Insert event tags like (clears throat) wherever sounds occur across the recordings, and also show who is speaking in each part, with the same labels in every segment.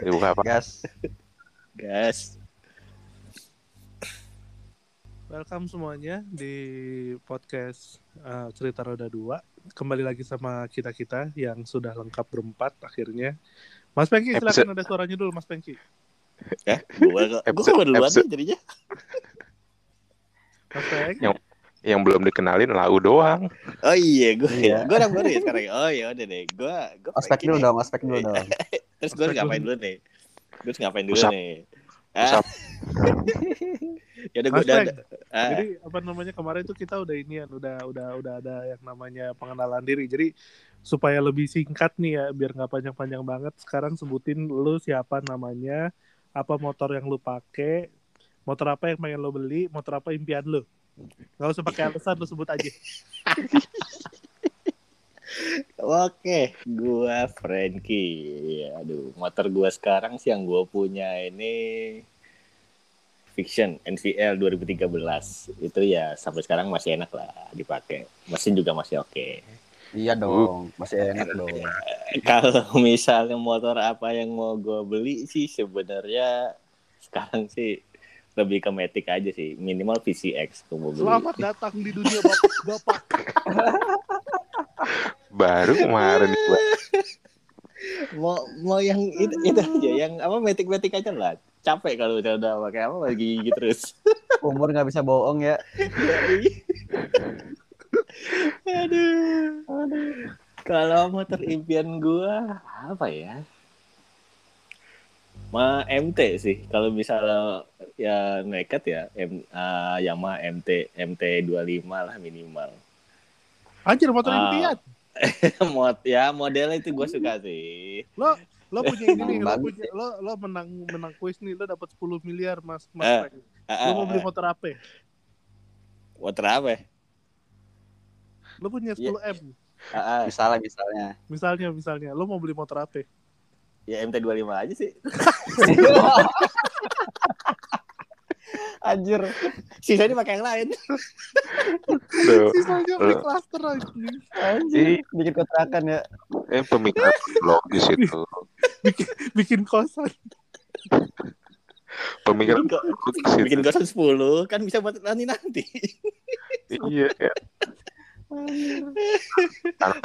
Speaker 1: Dibuka apa?
Speaker 2: Gas.
Speaker 3: Gas.
Speaker 4: Welcome semuanya di podcast uh, Cerita Roda 2. Kembali lagi sama kita-kita yang sudah lengkap berempat akhirnya. Mas Pengki, silakan ada suaranya dulu Mas Pengki.
Speaker 3: Ya, gua gua
Speaker 1: Episode-
Speaker 3: duluan
Speaker 1: episode-
Speaker 3: nih jadinya.
Speaker 4: Mas Peng,
Speaker 1: Yang yang belum dikenalin lau doang.
Speaker 3: Oh iya, gua
Speaker 2: Iya.
Speaker 3: gua orang baru ya sekarang. Oh iya udah deh. Gua gua
Speaker 2: Aspek dulu dong, aspek dulu dong.
Speaker 3: Terus gua
Speaker 4: Aspek
Speaker 3: ngapain
Speaker 4: dulu.
Speaker 3: dulu nih? Gua harus ngapain dulu
Speaker 1: Usap.
Speaker 3: nih?
Speaker 1: Usap.
Speaker 3: Ah. (laughs) ya udah
Speaker 4: Mas
Speaker 3: udah. Ah.
Speaker 4: jadi apa namanya kemarin tuh kita udah ini udah udah udah ada yang namanya pengenalan diri. Jadi supaya lebih singkat nih ya, biar nggak panjang-panjang banget. Sekarang sebutin lu siapa namanya, apa motor yang lu pakai, motor apa yang pengen lo beli, motor apa impian lu. Gak usah pakai (laughs) alasan, lu sebut aja. (laughs)
Speaker 3: Oke, gua Frankie. Aduh, motor gua sekarang sih yang gua punya ini Fiction NVL 2013. Itu ya sampai sekarang masih enak lah dipakai. Mesin juga masih oke.
Speaker 2: Iya dong, masih enak dong.
Speaker 3: Kalau (laughs) misalnya motor apa yang mau gua beli sih sebenarnya sekarang sih lebih ke Matic aja sih. Minimal VCX gua mau beli.
Speaker 4: Selamat datang di dunia bapak-bapak. (laughs)
Speaker 1: Baru kemarin gua. (laughs)
Speaker 3: mau mau yang itu, itu aja yang apa metik metik aja lah capek kalau udah udah pakai apa lagi gigi terus (laughs)
Speaker 2: Umur nggak bisa bohong ya. (laughs)
Speaker 3: aduh kalau motor impian gua apa ya Ma MT sih kalau misalnya ya nekat ya M, ah, Yamaha MT MT 25 lah minimal
Speaker 4: Anjir motor
Speaker 3: Ah.
Speaker 4: impian. (laughs)
Speaker 3: mod ya modelnya itu gua suka sih
Speaker 4: Lo lo punya ini nih, lo punya lo lo menang menang kuis nih, lo dapat 10 miliar Mas Mas.
Speaker 3: Eh,
Speaker 4: Frank.
Speaker 3: Ah,
Speaker 4: Lo mau
Speaker 3: ah,
Speaker 4: beli
Speaker 3: ah.
Speaker 4: motor apa?
Speaker 3: motor apa?
Speaker 4: Lo punya 10 M.
Speaker 3: Ah, ah.
Speaker 2: Misalnya, misalnya.
Speaker 4: Misalnya misalnya lo mau beli motor apa?
Speaker 3: ya MT 25 aja sih (laughs) (laughs)
Speaker 2: Anjir.
Speaker 3: sisanya pakai yang lain
Speaker 1: Tuh.
Speaker 4: Sisanya
Speaker 1: Eh.
Speaker 4: cluster anjing.
Speaker 2: Anjir. Bikin kontrakan ya.
Speaker 1: Eh pemikiran logis itu.
Speaker 4: Bikin kosan.
Speaker 1: Pemikiran
Speaker 3: Bikin ko-
Speaker 1: logis itu.
Speaker 3: bikin kosan 10 kan bisa buat nanti nanti
Speaker 1: Iya. ya.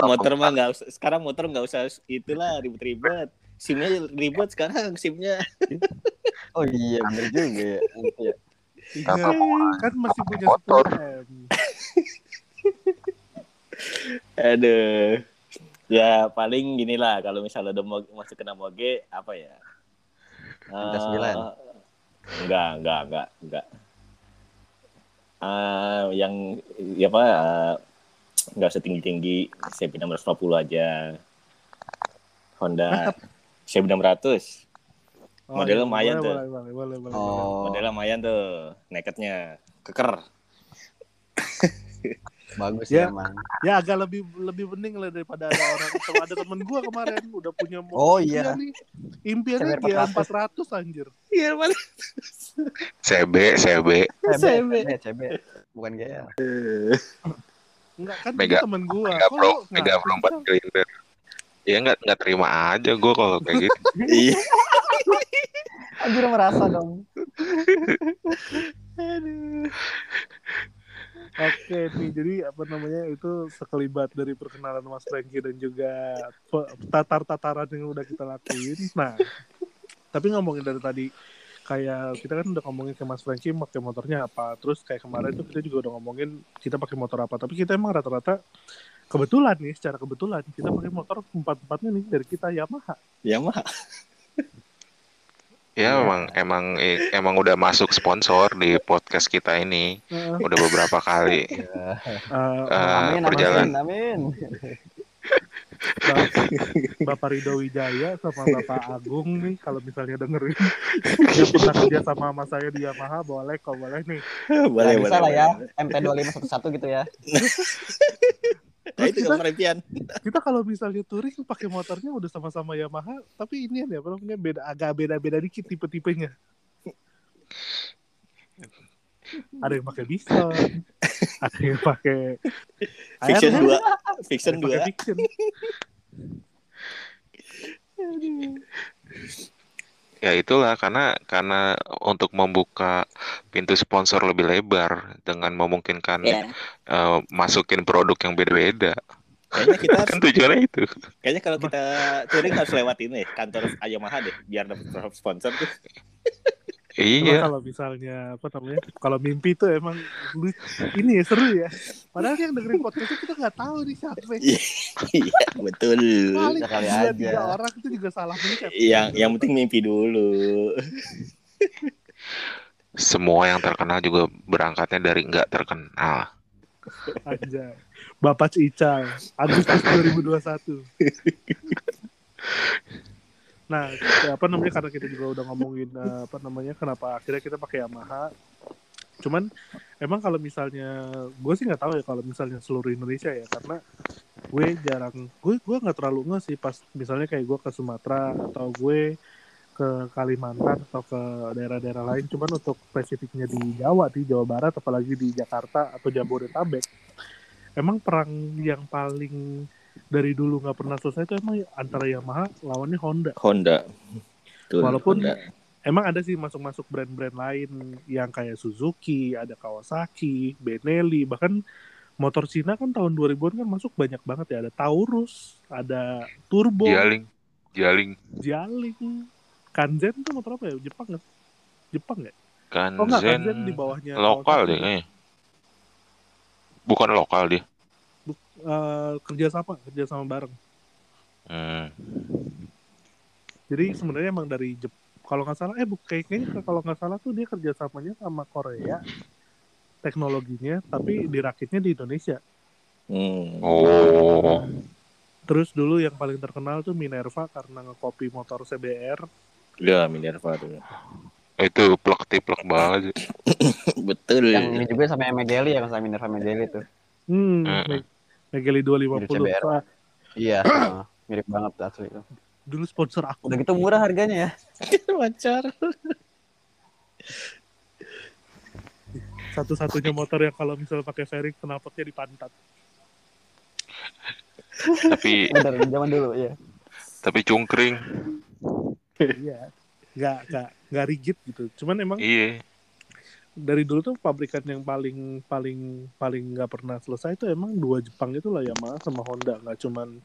Speaker 3: Motor mah nggak usah sekarang motor nggak usah itulah ribet-ribet simnya ribet sekarang simnya
Speaker 2: Oh iya, bener juga ya. Iya.
Speaker 4: Kan masih punya
Speaker 1: Motor.
Speaker 4: 10 M.
Speaker 3: aduh ya paling gini lah kalau misalnya udah mau masuk kena moge apa ya
Speaker 2: Minta sembilan.
Speaker 3: Eh, enggak enggak enggak enggak Eh, yang ya apa eh, nggak setinggi tinggi CB 650 aja Honda CB 600
Speaker 4: Oh,
Speaker 3: Modelnya
Speaker 4: iya,
Speaker 3: lumayan
Speaker 4: boleh,
Speaker 3: tuh.
Speaker 4: Boleh, boleh, boleh, boleh.
Speaker 2: Oh,
Speaker 3: modelnya lumayan tuh neketnya keker (laughs)
Speaker 2: bagus
Speaker 4: Ya.
Speaker 2: ya emang.
Speaker 4: Ya agak lebih lebih bening lah daripada ada orang sama ada temen gua kemarin udah punya motor
Speaker 2: Oh, iya.
Speaker 4: nih. Impiannya dia 400 anjir.
Speaker 3: iya mana
Speaker 1: CB, CB.
Speaker 2: CB,
Speaker 3: CB.
Speaker 2: CB, CB. Bukan GL.
Speaker 4: Enggak kan
Speaker 1: Mega-
Speaker 4: itu temen gua.
Speaker 1: Mega
Speaker 4: Kok
Speaker 1: Pro, Mega Pro
Speaker 4: bisa?
Speaker 1: 4 silinder. Ya nggak nggak terima aja gue kalau kayak gitu. (laughs)
Speaker 3: iya
Speaker 2: Anjir merasa dong.
Speaker 4: Oke nih, jadi apa namanya itu sekelibat dari perkenalan Mas Franky dan juga tatar-tataran yang udah kita lakuin. Nah, tapi ngomongin dari tadi, kayak kita kan udah ngomongin ke Mas Franky pakai motornya apa, terus kayak kemarin tuh kita juga udah ngomongin kita pakai motor apa, tapi kita emang rata-rata kebetulan nih, secara kebetulan kita pakai motor empat-empatnya nih dari kita Yamaha.
Speaker 3: ya mah (laughs)
Speaker 1: Ya emang emang eh, emang udah masuk sponsor di podcast kita ini. Udah beberapa kali. (laughs)
Speaker 4: eh,
Speaker 1: Eh,
Speaker 2: Amin,
Speaker 1: perjalanan.
Speaker 2: amin, amin.
Speaker 4: Bap- Bapak Ridho Wijaya sama Bapak Agung nih kalau misalnya dengerin (laughs) yang pernah kerja sama sama saya di Yamaha boleh kok boleh nih
Speaker 3: boleh
Speaker 2: Nah, bisa
Speaker 3: boleh
Speaker 2: lah ya.
Speaker 3: boleh.
Speaker 2: MP2511 gitu ya.
Speaker 3: Nah, itu
Speaker 4: kita,
Speaker 3: impian
Speaker 4: kita kalau misalnya touring pakai motornya udah sama-sama Yamaha tapi ini ya namanya beda agak beda-beda dikit tipe-tipenya. Ada yang pakai Bison ada yang pakai
Speaker 3: fiction dua. Fiction (laughs) dua.
Speaker 4: Fiction.
Speaker 1: Ya itulah karena karena untuk membuka pintu sponsor lebih lebar dengan memungkinkan
Speaker 3: Ya,
Speaker 1: eh, masukin produk yang beda-beda.
Speaker 3: kayaknya kita (laughs)
Speaker 1: Kan tujuannya itu.
Speaker 3: kayaknya kalau kita touring harus lewat ini kantor Yamaha deh biar dapat sponsor tuh. (laughs)
Speaker 4: Cuma
Speaker 1: Iya,
Speaker 4: kalau misalnya apa namanya? Kalau mimpi tuh emang ini ya seru ya. Padahal yang dengerin podcast itu kita nggak tahu nih siapa. (laughs)
Speaker 3: Iya, betul.
Speaker 4: Paling
Speaker 2: Sekali
Speaker 4: dua
Speaker 2: aja.
Speaker 4: tiga orang itu juga salah pencet.
Speaker 3: Yang yang penting mimpi dulu.
Speaker 1: semua yang terkenal juga berangkatnya dari nggak terkenal.
Speaker 4: aja. Bapak Cical, Agustus 2021. (laughs) Nah, apa namanya karena kita juga udah ngomongin eh, apa namanya kenapa akhirnya kita pakai Yamaha. Cuman emang kalau misalnya gue sih nggak tahu ya kalau misalnya seluruh Indonesia ya karena gue jarang gue gue nggak terlalu nggak sih pas misalnya kayak gue ke Sumatera atau gue ke Kalimantan atau ke daerah-daerah lain cuman untuk spesifiknya di Jawa di Jawa Barat apalagi di Jakarta atau Jabodetabek emang perang yang paling dari dulu nggak pernah selesai itu emang antara Yamaha lawannya Honda
Speaker 3: Honda. Betul,
Speaker 4: Walaupun-
Speaker 3: Honda.
Speaker 4: emang ada sih masuk-masuk brand-brand lain yang kayak Suzuki, ada Kawasaki, Benelli, bahkan motor Cina kan tahun 2000-an kan masuk banyak banget ya. Ada Taurus, ada Turbo,
Speaker 1: Jaling, jaling,
Speaker 4: Jialing, Kanzen tuh motor apa ya? Jepang nggak? Jepang ya? Oh enggak,
Speaker 1: Kanzen,
Speaker 4: Kanzen di bawahnya
Speaker 1: lokal deh kayaknya. Bukan lokal dia.
Speaker 4: Eh, kerja sama, kerja sama bareng.
Speaker 1: Hmm.
Speaker 4: Jadi sebenarnya emang dari Jep kalau nggak salah, eh kayaknya kalau nggak salah tuh dia kerjasamanya sama Korea teknologinya, tapi dirakitnya di Indonesia.
Speaker 3: Hmm.
Speaker 1: Oh,
Speaker 4: Terus dulu yang paling terkenal tuh Minerva karena ngekopi motor CBR.
Speaker 3: Ya, Minerva tuh.
Speaker 1: itu plek tiplek banget. (coughs)
Speaker 3: Betul.
Speaker 2: Yang ini juga sama yang Megeli ya, sama Minerva Megeli tuh.
Speaker 4: Hmm,
Speaker 1: Mm-mm.
Speaker 4: Megeli 250.
Speaker 2: Mirip Iya, (clears throat) (clears throat) mirip banget asli itu.
Speaker 4: dulu sponsor aku.
Speaker 2: Udah gitu murah harganya ya. (laughs)
Speaker 3: Wajar.
Speaker 4: Satu-satunya motor yang kalau misalnya pakai fairing knalpotnya di pantat.
Speaker 1: Tapi (laughs)
Speaker 2: Bener, zaman dulu ya.
Speaker 1: tapi cungkring.
Speaker 4: Iya. Nggak, nggak, nggak rigid gitu. Cuman emang
Speaker 1: Iya.
Speaker 4: Dari dulu tuh pabrikan yang paling paling paling nggak pernah selesai itu emang dua Jepang itu lah Yamaha sama Honda nggak cuman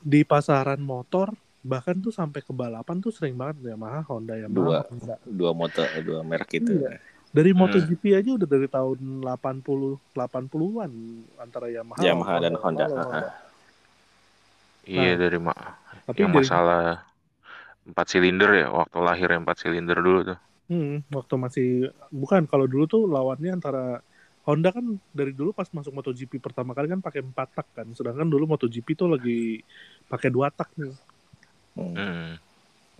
Speaker 4: di pasaran motor bahkan tuh sampai ke balapan tuh sering banget Yamaha Honda Yamaha
Speaker 3: Dua.
Speaker 4: Honda
Speaker 3: Dua motor, dua merek itu.
Speaker 4: Iya. dari
Speaker 1: Hmm.
Speaker 4: MotoGP aja udah dari tahun 80 80-an antara Yamaha
Speaker 3: Yamaha dan Honda.
Speaker 4: Honda.
Speaker 1: Iya
Speaker 4: Nah,
Speaker 1: dari ma
Speaker 4: tapi
Speaker 1: yang
Speaker 4: dari-
Speaker 1: masalah empat silinder ya waktu lahirnya empat silinder dulu tuh.
Speaker 4: Hmm, waktu masih bukan kalau dulu tuh lawannya antara Honda kan dari dulu pas masuk MotoGP pertama kali kan pakai empat tak kan, sedangkan dulu MotoGP tuh lagi pakai dua tak nih.
Speaker 3: Hmm.
Speaker 1: Hmm.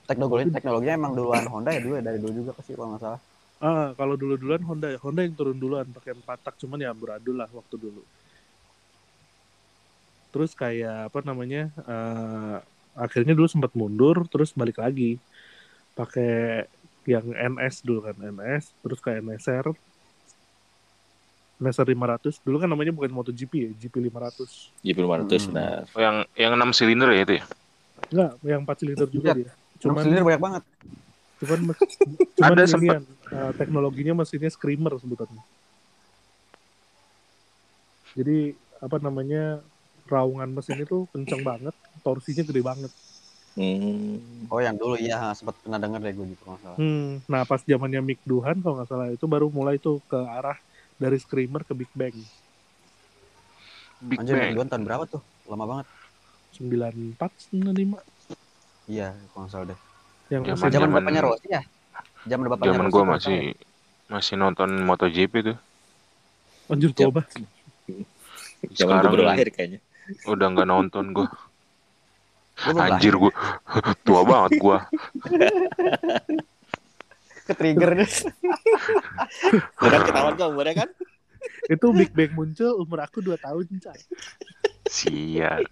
Speaker 2: Teknologi teknologinya emang duluan Honda ya dulu ya dari dulu juga pasti kalau nggak salah.
Speaker 4: Ah, kalau dulu duluan Honda, Honda yang turun duluan pakai empat tak, cuman ya beradul lah waktu dulu. Terus kayak apa namanya? eh, akhirnya dulu sempat mundur, terus balik lagi pakai yang NS dulu kan NS, terus kayak NSR, NSR 500. Dulu kan namanya bukan MotoGP ya, GP 500.
Speaker 3: GP 500
Speaker 2: Hmm.
Speaker 3: nah.
Speaker 1: Oh, yang yang enam silinder ya itu ya.
Speaker 4: Enggak, yang 4 silinder juga
Speaker 2: Iya.
Speaker 4: dia.
Speaker 2: Cuma
Speaker 4: Cuman
Speaker 2: silinder banyak banget.
Speaker 4: cuman cuman
Speaker 1: Ada
Speaker 4: yang, eh, teknologinya mesinnya screamer sebutannya. Jadi apa namanya raungan mesin itu kenceng banget, torsinya gede banget.
Speaker 3: Hmm.
Speaker 2: Oh yang dulu iya sempat pernah denger deh gue gitu kalau nggak salah.
Speaker 4: Hmm, nah pas zamannya Mick Duhan kalau nggak salah itu baru mulai tuh ke arah dari screamer ke Big Bang
Speaker 1: Big
Speaker 2: Anjir
Speaker 1: Bang.
Speaker 2: duluan tahun berapa tuh? Lama banget.
Speaker 4: 94 95
Speaker 2: Iya, kalau nggak salah deh.
Speaker 4: yang
Speaker 1: Zaman-
Speaker 2: Zaman
Speaker 1: zaman-
Speaker 2: bapaknya Rossi ya? Zaman bapaknya
Speaker 1: Zaman
Speaker 2: nggak
Speaker 1: masih
Speaker 2: ya?
Speaker 1: masih nonton MotoGP tuh.
Speaker 4: anjir coba
Speaker 3: Zaman
Speaker 1: Sekarang
Speaker 3: gue baru lahir kayaknya.
Speaker 1: udah nggak nonton gua. (laughs) Anjir gua (laughs) tua banget gua.
Speaker 2: Ke trigger deh. (laughs)
Speaker 3: Udah ketahuan kok umurnya kan?
Speaker 4: itu Big Bang muncul umur aku 2 tahun Cak.
Speaker 1: Sial.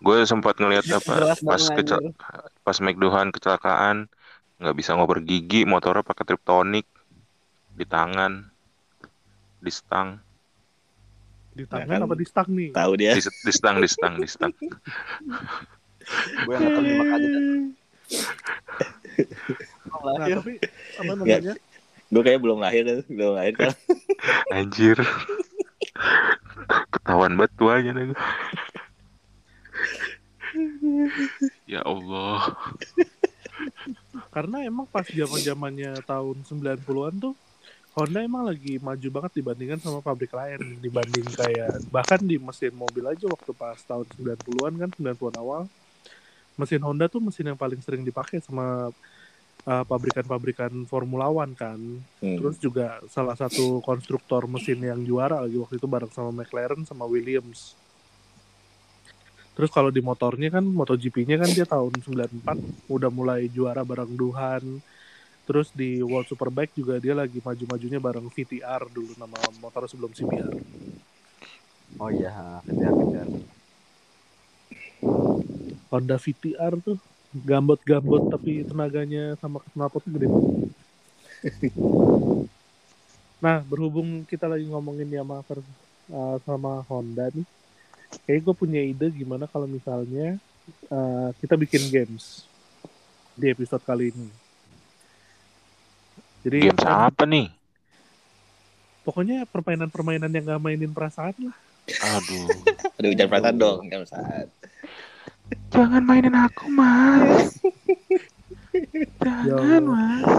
Speaker 1: Gue sempat ngeliat apa pas kecel pas McDuhan kecelakaan nggak bisa ngoper gigi motornya pakai triptonik di tangan di stang
Speaker 4: di
Speaker 3: Nah,
Speaker 4: tangan
Speaker 3: kan.
Speaker 4: apa di stang nih
Speaker 3: Tahu dia.
Speaker 1: di, di stang di stang di stang (laughs)
Speaker 2: Gue yang nonton lima kali. dah.
Speaker 4: Nah,
Speaker 2: Lahir.
Speaker 4: tapi apa namanya?
Speaker 3: Gue kayak belum lahir, kan. belum lahir kan. (laughs)
Speaker 1: Anjir. Ketahuan banget tuanya nih. Ya Allah.
Speaker 4: Karena emang pas zaman-zamannya tahun 90-an tuh Honda emang lagi maju banget dibandingkan sama pabrik lain dibanding kayak bahkan di mesin mobil aja waktu pas tahun 90-an kan 90-an awal mesin Honda tuh mesin yang paling sering dipakai sama uh, pabrikan-pabrikan Formula One kan
Speaker 3: Hmm.
Speaker 4: terus juga salah satu konstruktor mesin yang juara lagi waktu itu bareng sama McLaren sama Williams terus kalau di motornya kan MotoGP-nya kan dia tahun 94 udah mulai juara bareng Duhan terus di World Superbike juga dia lagi maju-majunya bareng VTR dulu nama motor sebelum CBR
Speaker 2: Oh iya, kejar kejar.
Speaker 4: Honda VTR tuh gambot-gambot tapi tenaganya sama knalpotnya gede (laughs) nah berhubung kita lagi ngomongin Yamaha uh, sama Honda nih, kayak gue punya ide gimana kalau misalnya uh, kita bikin games di episode kali ini. Jadi
Speaker 1: Games apa nih?
Speaker 4: pokoknya permainan-permainan yang gak mainin perasaan lah.
Speaker 1: Aduh. (laughs)
Speaker 3: Aduh, jangan perasaan dong, kan saat.
Speaker 1: Jangan mainin aku, Mas.
Speaker 4: Ya
Speaker 1: Jangan. Mas.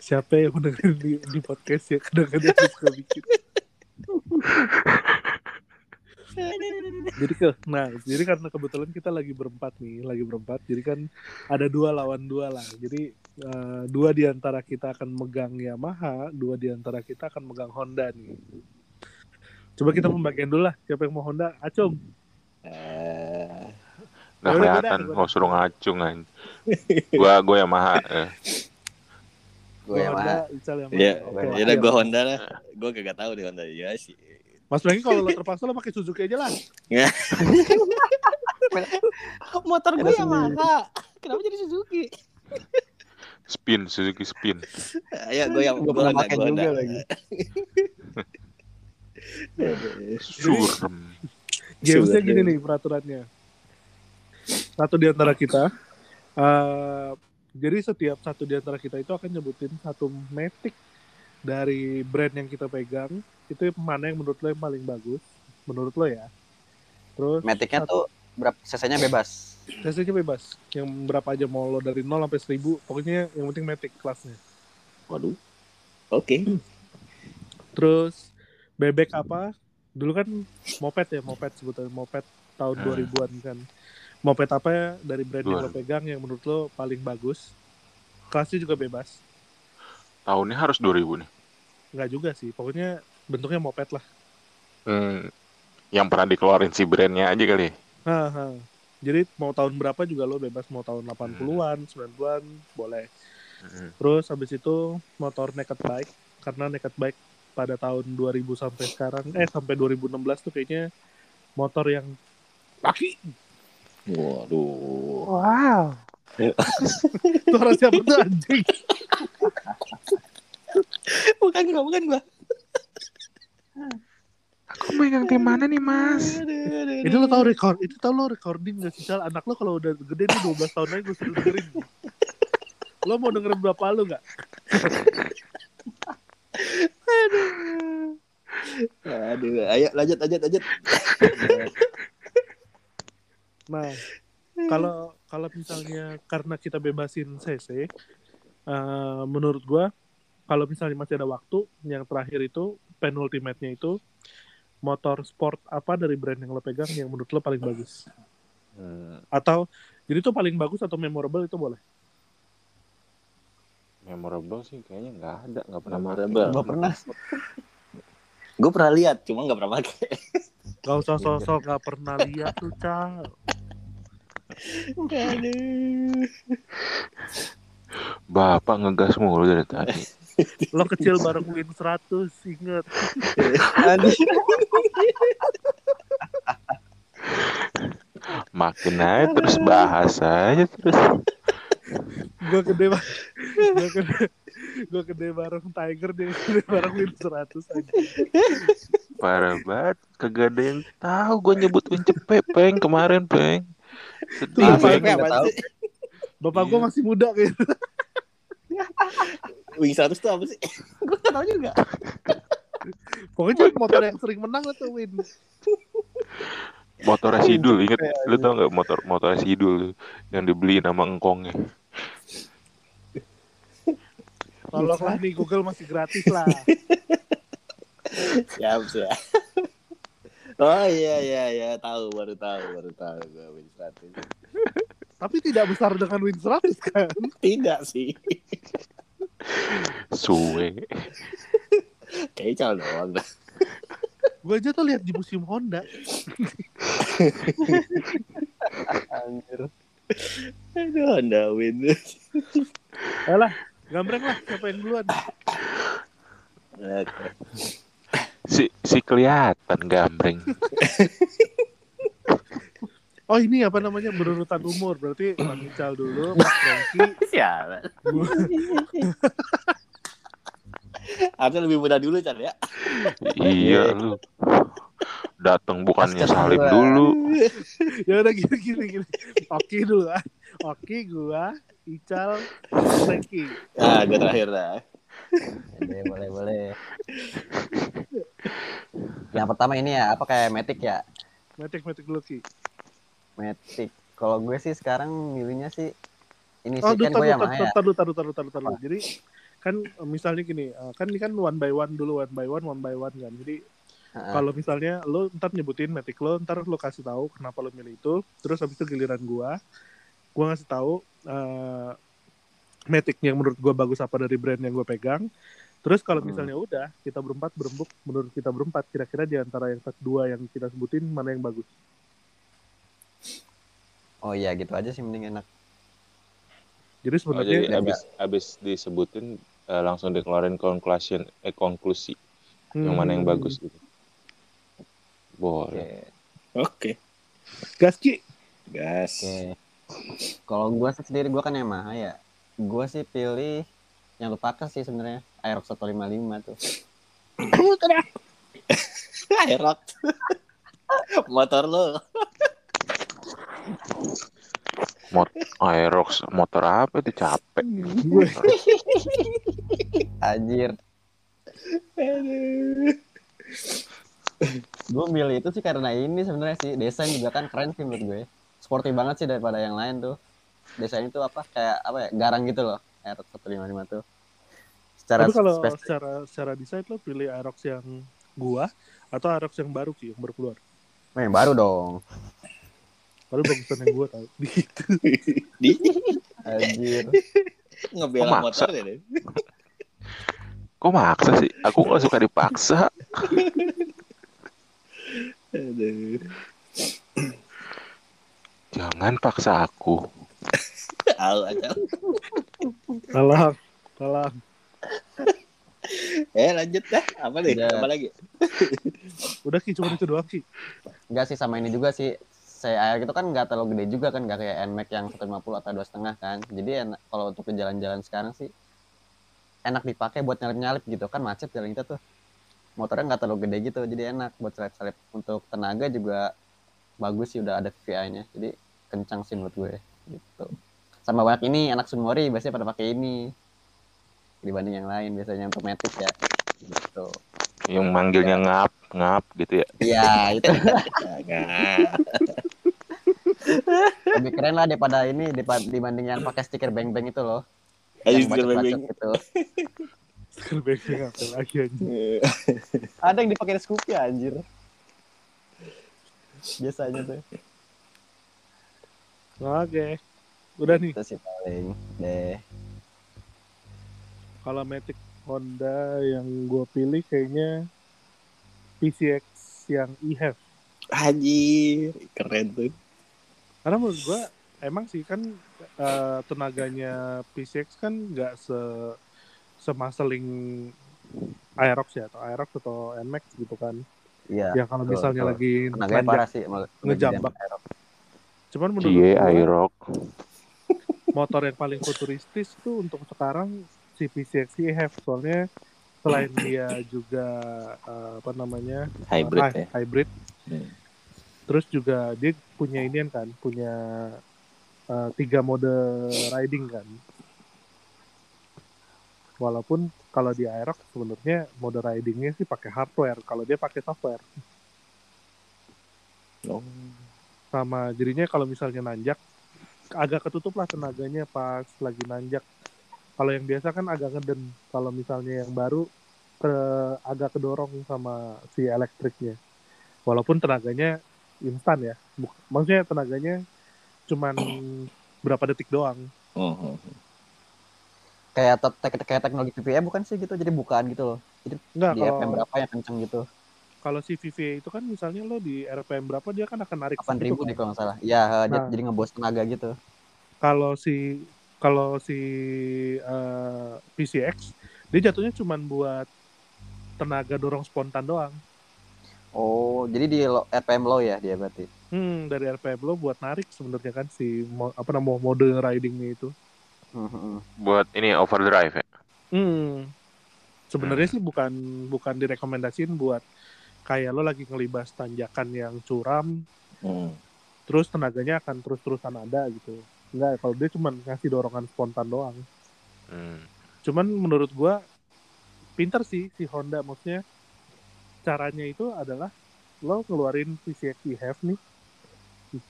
Speaker 4: Siapa yang mendengar di, di podcast ya kadang-kadang suka bikin. jadi ke nah jadi karena kebetulan kita lagi berempat nih lagi berempat jadi kan ada dua lawan dua lah jadi eh, dua di antara kita akan megang Yamaha dua di antara kita akan megang Honda nih coba kita pembagian dulu lah siapa yang mau Honda Acung
Speaker 3: Eh,
Speaker 1: Nggak
Speaker 4: Yaudah,
Speaker 1: kelihatan, mau suruh ngacung kan. Gua gua Yamaha. Eh.
Speaker 2: Ya.
Speaker 4: Ical Yamaha
Speaker 3: ya,
Speaker 4: Oke,
Speaker 3: ya udah gue Honda lah. Gue kagak tahu deh Honda ya sih.
Speaker 4: Mas Franky kalau lo terpaksa lo pakai Suzuki aja lah (laughs)
Speaker 5: Motor gue Yamaha. Kenapa jadi Suzuki?
Speaker 1: Spin, Suzuki spin. (laughs)
Speaker 3: Ayo gue yang
Speaker 2: Gue pernah pakai juga lagi. (laughs)
Speaker 1: Surem.
Speaker 4: Gamesnya gini nih peraturannya. Satu di antara kita, eh, jadi setiap satu di antara kita itu akan nyebutin satu metik dari brand yang kita pegang. Itu mana yang menurut lo yang paling bagus, menurut lo ya. Terus
Speaker 2: Metiknya tuh berapa cc-nya bebas.
Speaker 4: Cc bebas, yang berapa aja mau lo dari 0 sampai 1000, pokoknya yang penting metik kelasnya.
Speaker 3: Waduh. Oke.
Speaker 4: Terus bebek apa? Dulu kan moped ya, moped sebetulnya moped tahun
Speaker 1: Hmm.
Speaker 4: 2000-an kan. Moped apa ya dari brand yang lo
Speaker 1: 2000.
Speaker 4: pegang yang menurut lo paling bagus? Kelasnya juga bebas.
Speaker 1: Tahunnya harus 2000 nih.
Speaker 4: Enggak juga sih, pokoknya bentuknya moped lah.
Speaker 1: Hmm. Yang pernah dikeluarin si brandnya aja kali.
Speaker 4: Haha. Jadi mau tahun berapa juga lo bebas, mau tahun 80-an, 90-an, boleh.
Speaker 1: Hmm.
Speaker 4: Terus habis itu motor naked bike, karena naked bike pada tahun 2000 sampai sekarang, eh sampai 2016 tuh kayaknya motor yang laki.
Speaker 3: Waduh.
Speaker 5: Wow. (laughs)
Speaker 4: Suara siapa tuh anjing? (laughs)
Speaker 5: Bukan gua, bukan gua.
Speaker 1: Aku megang tim mana nih, Mas?
Speaker 4: Ini lo tau record, itu tau lo recording gak sih? Anak lo kalau udah gede nih 12 tahun lagi gue suruh dengerin. Lo mau dengerin berapa lo gak?
Speaker 3: Aduh, ayo lanjut lanjut lanjut.
Speaker 4: Nah, kalau kalau misalnya karena kita bebasin CC, eh, menurut gua kalau misalnya masih ada waktu, yang terakhir itu penultimate-nya itu motor sport apa dari brand yang lo pegang yang menurut lo paling bagus?
Speaker 3: Hmm,
Speaker 4: Atau jadi itu paling bagus atau memorable itu boleh?
Speaker 1: Memorable sih kayaknya nggak ada, nggak pernah
Speaker 3: Memorable.
Speaker 2: Gue pernah.
Speaker 3: Gue pernah lihat, cuma nggak pernah pakai.
Speaker 4: Gak usah sosok gak pernah lihat tuh, Cal.
Speaker 5: Aduh.
Speaker 1: Bapak ngegas mulu dari tadi.
Speaker 4: Lo kecil bareng Win 100, inget.
Speaker 1: Makin aja terus bahas aja terus.
Speaker 4: Gue gede banget. Gue gede, gue gede bareng Tiger, dia gede bareng Win 100 aja.
Speaker 1: Parah banget. Kagak ada yang tahu gue nyebut Win Cepet, Peng, kemarin, Peng. Sedih,
Speaker 2: tahu.
Speaker 5: sih?
Speaker 4: Bapak
Speaker 3: Iya.
Speaker 4: gua masih muda gitu.
Speaker 3: Wing 100 tuh apa sih? (laughs)
Speaker 5: Gue gak tau juga.
Speaker 4: Pokoknya motor yang sering menang lah tuh Win.
Speaker 1: Motor Sidul, inget? Lu tau nggak motor motor Sidul yang dibeli nama engkongnya?
Speaker 4: Tolonglah nih Google masih gratis lah. (laughs)
Speaker 3: Siap, siap. Oh iya iya iya tahu baru tahu baru tahu gue Wing 100.
Speaker 4: Tapi tidak besar dengan Win 100 kan. (laughs)
Speaker 3: Tidak sih.
Speaker 1: Suwe.
Speaker 3: Cal doang.
Speaker 4: Gue aja tuh lihat di museum Honda.
Speaker 2: Anjir.
Speaker 3: Aduh, Honda Win.
Speaker 4: Alah, gambreng lah siapa yang duluan.
Speaker 1: Si si kelihatan gambreng. (laughs)
Speaker 4: Oh ini apa namanya berurutan umur berarti Bang Ical dulu, Mas Franky,
Speaker 3: Sialan. Harusnya lebih mudah dulu Cal ya.
Speaker 1: iya lu. Datang bukannya
Speaker 2: dua.
Speaker 1: dulu. (laughs)
Speaker 4: ya udah gini gini gini. Oki dulu ah. Oki gua, Ical, Franky.
Speaker 3: Ah, gue terakhir dah.
Speaker 2: Boleh, boleh, boleh. Yang pertama ini ya, apa kayak Matic ya?
Speaker 4: Metik metik dulu Ki.
Speaker 2: Matic. Kalau gue sih sekarang milihnya sih ini
Speaker 4: Oh,
Speaker 2: sih kan
Speaker 4: taruh,
Speaker 2: gue
Speaker 4: taruh,
Speaker 2: Yamaha ya.
Speaker 4: taruh, taruh, taruh, taruh, taruh. Jadi kan eh, misalnya gini, eh, kan ini kan one by one dulu, one by one, one by one kan. Jadi kalau misalnya lo ntar nyebutin metik lo, ntar lo kasih tahu kenapa lo milih itu, terus habis itu giliran gua, gua ngasih tahu eh metik yang menurut gua bagus apa dari brand yang gua pegang. Terus kalau
Speaker 2: Hmm.
Speaker 4: misalnya udah kita berempat berembuk, menurut kita berempat kira-kira di antara yang dua yang kita sebutin mana yang bagus?
Speaker 2: Oh iya gitu aja sih mending enak.
Speaker 4: Jadi
Speaker 1: Oh,
Speaker 4: sebenarnya
Speaker 1: jadi abis abis disebutin eh, langsung dikeluarin conclusion eh konklusi yang mana yang
Speaker 4: hmm,
Speaker 1: bagus gitu. Boleh.
Speaker 2: Oke.
Speaker 3: Oke.
Speaker 4: Gas Ki.
Speaker 3: Gas.
Speaker 2: Oke. Kalau gue sendiri gue kan Yamaha ya. Gue sih pilih yang lu pakai sih sebenarnya Aerox 155 tuh. (laughs)
Speaker 3: Aerox. Motor lo.
Speaker 1: Aerox motor apa itu capek.
Speaker 2: Anjir. Gue milih itu sih karena ini sebenarnya sih desain juga kan keren sih menurut gue. Sporty banget sih daripada yang lain tuh. Desain itu apa kayak apa ya garang gitu loh. Aerox 155 tuh. Secara
Speaker 4: Tapi kalau
Speaker 2: spes-
Speaker 4: secara secara desain lo pilih Aerox yang gua atau Aerox yang baru Ki yang baru keluar?
Speaker 2: Oh, yang baru dong.
Speaker 4: Baru bagusan yang gua tahu. (laughs) Gitu.
Speaker 3: Di
Speaker 2: Anjir.
Speaker 3: ngebela
Speaker 1: Oh, maksa.
Speaker 3: motor ya deh.
Speaker 1: Kok maksa sih? Aku gak suka dipaksa.
Speaker 3: Aduh. (laughs)
Speaker 1: Jangan paksa aku.
Speaker 4: Alah, alah.
Speaker 3: Eh lanjut dah. Apa nih?
Speaker 2: Udah.
Speaker 3: Apa lagi?
Speaker 4: Udah Ki cuma itu doang Ki.
Speaker 2: Enggak sih sama ini juga sih. Air itu kan nggak terlalu gede juga kan nggak kayak NMAX yang 150 atau dua setengah kan. Jadi enak kalau untuk ke jalan-jalan sekarang sih enak dipakai buat nyalip-nyalip gitu kan macet jalan kita tuh. Motornya nggak terlalu gede gitu jadi enak buat selip-selip. Untuk tenaga juga bagus sih udah ada VVI-nya. Jadi kencang sih menurut gue gitu. Sama banyak ini anak Sunmori biasanya pada pakai ini dibanding yang lain biasanya untuk Matic ya. Gitu.
Speaker 1: Yang manggilnya ngap, ngap gitu ya.
Speaker 2: Iya, itu (laughs) lebih keren lah daripada ini daripada dibanding yang pakai stiker beng-beng itu loh.
Speaker 3: Ayo stiker
Speaker 2: bacot-bacot
Speaker 3: beng-beng.
Speaker 2: gitu. (laughs)
Speaker 4: Sekarang baiknya apa lagi aja. (laughs)
Speaker 2: Ada yang dipakai Scoopy anjir. Biasanya tuh.
Speaker 4: Oke. Udah nih.
Speaker 2: Itu sih paling deh.
Speaker 4: Kalau Matic Honda yang gua pilih kayaknya PCX yang e-Have.
Speaker 3: Anjir, keren tuh.
Speaker 4: Karena menurut gua emang sih kan eh, tenaganya PCX kan nggak se semaseling Aerox ya atau Aerox atau NMAX gitu kan.
Speaker 2: Iya.
Speaker 4: ya kalau
Speaker 2: betul,
Speaker 4: misalnya
Speaker 2: betul.
Speaker 4: lagi
Speaker 2: Tenaganya
Speaker 4: nanjak.
Speaker 2: parah sih. mal-
Speaker 4: ngejambak. Cuman menurut
Speaker 1: Cie,
Speaker 4: gua,
Speaker 1: Aerox.
Speaker 4: motor yang paling futuristis tuh untuk sekarang si PCX e-Have soalnya selain dia juga eh, apa namanya
Speaker 3: Hybrid
Speaker 4: hy-
Speaker 3: ya.
Speaker 4: hybrid
Speaker 3: Hmm.
Speaker 4: terus juga dia punya inian kan punya eh, tiga mode riding kan. Walaupun kalau di Aerox sebenarnya mode ridingnya sih pakai hardware, kalau dia pakai software.
Speaker 3: Oh.
Speaker 4: Sama jadinya kalau misalnya nanjak agak ketutup lah tenaganya pas lagi nanjak. Kalau yang biasa kan agak ngeden. Kalau misalnya yang baru ke, agak kedorong sama si elektriknya. Walaupun tenaganya instan ya. Buk- maksudnya tenaganya cuman berapa detik doang.
Speaker 3: Mhm.
Speaker 2: Kayak te- te- kayak teknologi VPA bukan sih gitu. Jadi bukan gitu loh. Jadi
Speaker 4: Enggak
Speaker 2: di
Speaker 4: kalau
Speaker 2: berapa yang kenceng gitu.
Speaker 4: kalau si VVA itu kan misalnya lo di RPM berapa dia kan akan narik
Speaker 2: 8000
Speaker 4: segitu
Speaker 2: deh
Speaker 4: kan.
Speaker 2: kalau nggak salah. Dia-
Speaker 4: Nah.
Speaker 2: jadi ngebos tenaga gitu.
Speaker 4: Kalau si kalau si eh, PCX dia jatuhnya cuman buat tenaga dorong spontan doang.
Speaker 2: Oh, jadi di lo- RPM low ya dia berarti.
Speaker 4: Hmm, dari RPM lo buat narik sebenarnya kan si mo- apa namanya mode ridingnya itu.
Speaker 2: Mhm.
Speaker 1: Buat ini overdrive ya.
Speaker 4: Hmm. Sebenarnya sih bukan bukan direkomendasiin buat kayak lo lagi ngelibas tanjakan yang curam,
Speaker 3: Hmm.
Speaker 4: terus tenaganya akan terus-terusan ada gitu. Enggak, kalau dia cuma ngasih dorongan spontan doang.
Speaker 1: Hmm.
Speaker 4: Cuman menurut gua pinter sih si Honda maksudnya caranya itu adalah lo ngeluarin PCX EHF nih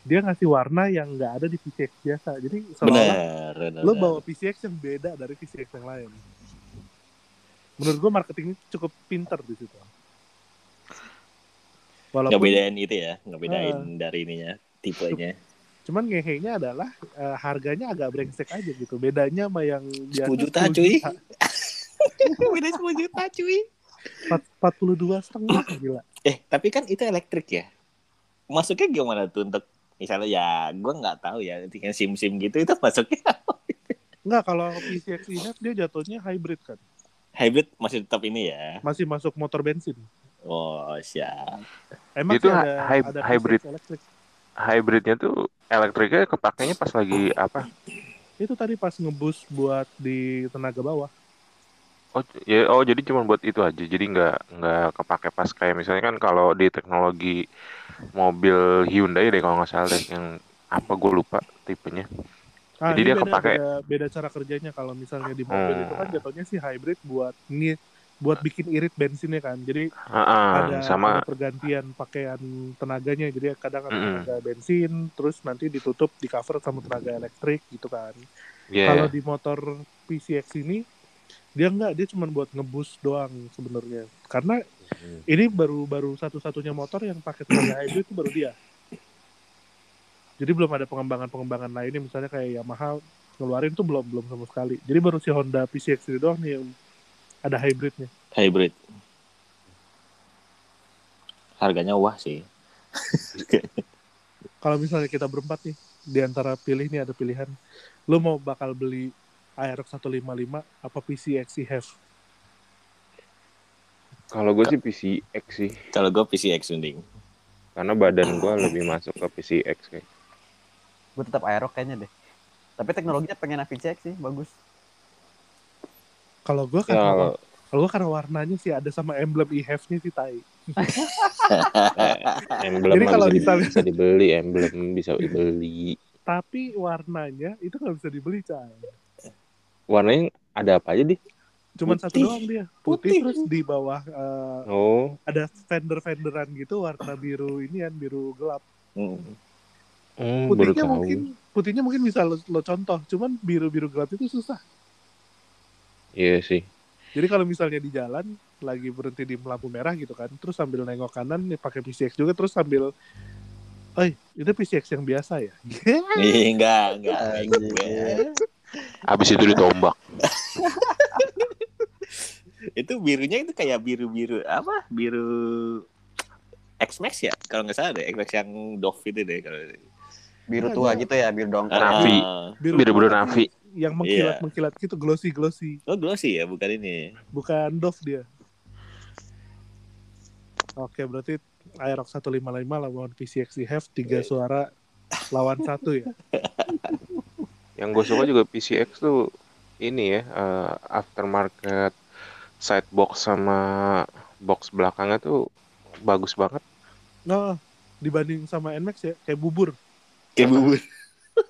Speaker 4: dia ngasih warna yang nggak ada di PCX biasa jadi
Speaker 3: benar.
Speaker 4: lo bawa PCX yang beda dari PCX yang lain menurut gua marketingnya cukup pinter di situ
Speaker 3: Nggak
Speaker 4: walaupun
Speaker 3: bedain itu ya, nggak bedain
Speaker 4: Ah.
Speaker 3: dari ininya, tipenya.
Speaker 4: Cuman ngehenya adalah eh, harganya agak brengsek aja gitu bedanya sama yang biasa
Speaker 3: 10 juta,
Speaker 4: 10
Speaker 3: cuy.
Speaker 4: juta. (laughs)
Speaker 5: Beda 10 juta cuy.
Speaker 4: Empat- 42 setengah gila
Speaker 3: Eh, tapi kan itu elektrik ya. Masuknya gimana tuh untuk misalnya ya gue nggak tahu ya, tinggal sim-sim gitu itu masuknya (laughs)
Speaker 4: Enggak, kalau PCX EHF dia jatuhnya hybrid kan.
Speaker 3: hybrid masih tetap ini ya.
Speaker 4: Masih masuk motor bensin.
Speaker 3: Oh, siap.
Speaker 4: Emang
Speaker 1: Itu
Speaker 4: ada,
Speaker 1: hy-
Speaker 4: ada
Speaker 1: hybrid.
Speaker 4: PCX elektrik.
Speaker 1: Hybridnya tuh elektriknya kepakainya pas lagi apa?
Speaker 4: Itu tadi pas ngebus buat di tenaga bawah.
Speaker 1: Oh, ya, oh jadi cuma buat itu aja. Jadi nggak nggak kepake pas kayak misalnya kan kalau di teknologi mobil Hyundai deh kalau nggak salah deh yang apa gue lupa tipenya.
Speaker 4: Ah,
Speaker 1: Jadi dia
Speaker 4: beda,
Speaker 1: kepake.
Speaker 4: beda, beda cara kerjanya kalau misalnya di mobil
Speaker 1: Hmm.
Speaker 4: itu kan jatuhnya sih hybrid buat ini buat bikin irit bensinnya kan. Jadi
Speaker 1: Ah,
Speaker 4: ada,
Speaker 1: sama
Speaker 4: ada pergantian pakaian tenaganya. Jadi kadang ada tenaga bensin, terus nanti ditutup di cover sama tenaga elektrik gitu kan.
Speaker 1: ya
Speaker 4: Kalau di motor PCX ini dia enggak, dia cuma buat ngebus doang sebenarnya. Karena
Speaker 1: Hmm.
Speaker 4: ini baru baru satu-satunya motor yang pakai tenaga hybrid itu baru dia. Jadi belum ada pengembangan-pengembangan lainnya misalnya kayak Yamaha ngeluarin tuh belum belum sama sekali. Jadi baru si Honda PCX ini doang nih yang ada hybridnya.
Speaker 3: Hybrid. Harganya wah sih. (laughs)
Speaker 4: Kalau misalnya kita berempat nih di antara pilih nih ada pilihan, lu mau bakal beli Aerox 155 apa PCX EHF?
Speaker 1: kalau gue sih PCX sih.
Speaker 3: Kalau gue PCX mending.
Speaker 1: Karena badan gue lebih masuk ke PCX kayak.
Speaker 2: Gue tetap Aerox kayaknya deh. Tapi teknologinya pengen VCX sih, bagus.
Speaker 4: Kalau gua
Speaker 1: Ya,
Speaker 4: kan
Speaker 1: kalau
Speaker 4: kalau gua karena warnanya sih ada sama emblem EHF-nya sih tai. (laughs)
Speaker 1: emblem
Speaker 4: Jadi kalau
Speaker 1: bisa,
Speaker 4: misalnya-
Speaker 1: bisa dibeli, emblem bisa dibeli.
Speaker 4: Tapi warnanya itu nggak bisa dibeli, Cai.
Speaker 1: Warnanya ada apa aja deh?
Speaker 4: Cuman
Speaker 3: Putih.
Speaker 4: satu doang dia. Putih,
Speaker 3: Putih.
Speaker 4: terus di bawah eh,
Speaker 1: Oh,
Speaker 4: ada fender-fenderan gitu warna biru ini kan biru gelap.
Speaker 3: Hmm.
Speaker 1: hmm,
Speaker 4: Putihnya mungkin putihnya mungkin bisa lo, lo contoh, cuman biru-biru gelap itu susah.
Speaker 1: Iya sih.
Speaker 4: Jadi kalau misalnya di jalan lagi berhenti di lampu merah gitu kan, terus sambil nengok kanan nih pakai PCX juga terus sambil Eh, itu PCX yang biasa ya? (laughs)
Speaker 3: Ih, enggak, enggak.
Speaker 2: Anjing.
Speaker 3: enggak. (laughs)
Speaker 1: Habis itu ditombak. (laughs)
Speaker 3: itu birunya itu kayak biru-biru apa? Biru X-Max ya? Kalau nggak salah deh, X-Max yang Dove itu deh kalau
Speaker 2: Biru
Speaker 4: Ada.
Speaker 2: tua gitu ya, biru dongkol.
Speaker 1: Navi.
Speaker 3: Ah,
Speaker 1: Biru-biru
Speaker 4: tapi
Speaker 1: Navi.
Speaker 4: Yang mengkilat-mengkilat gitu, glossy-glossy.
Speaker 3: oh glossy ya, bukan ini.
Speaker 4: Bukan Dove dia. Oke, berarti Aerox 155 lawan PCX EHF, tiga suara lawan satu ya. (laughs)
Speaker 1: Yang gue suka juga PCX tuh ini ya eh, aftermarket side box sama box belakangnya tuh bagus banget.
Speaker 4: Nah, dibanding sama NMAX ya, kayak bubur.
Speaker 3: Kayak bubur.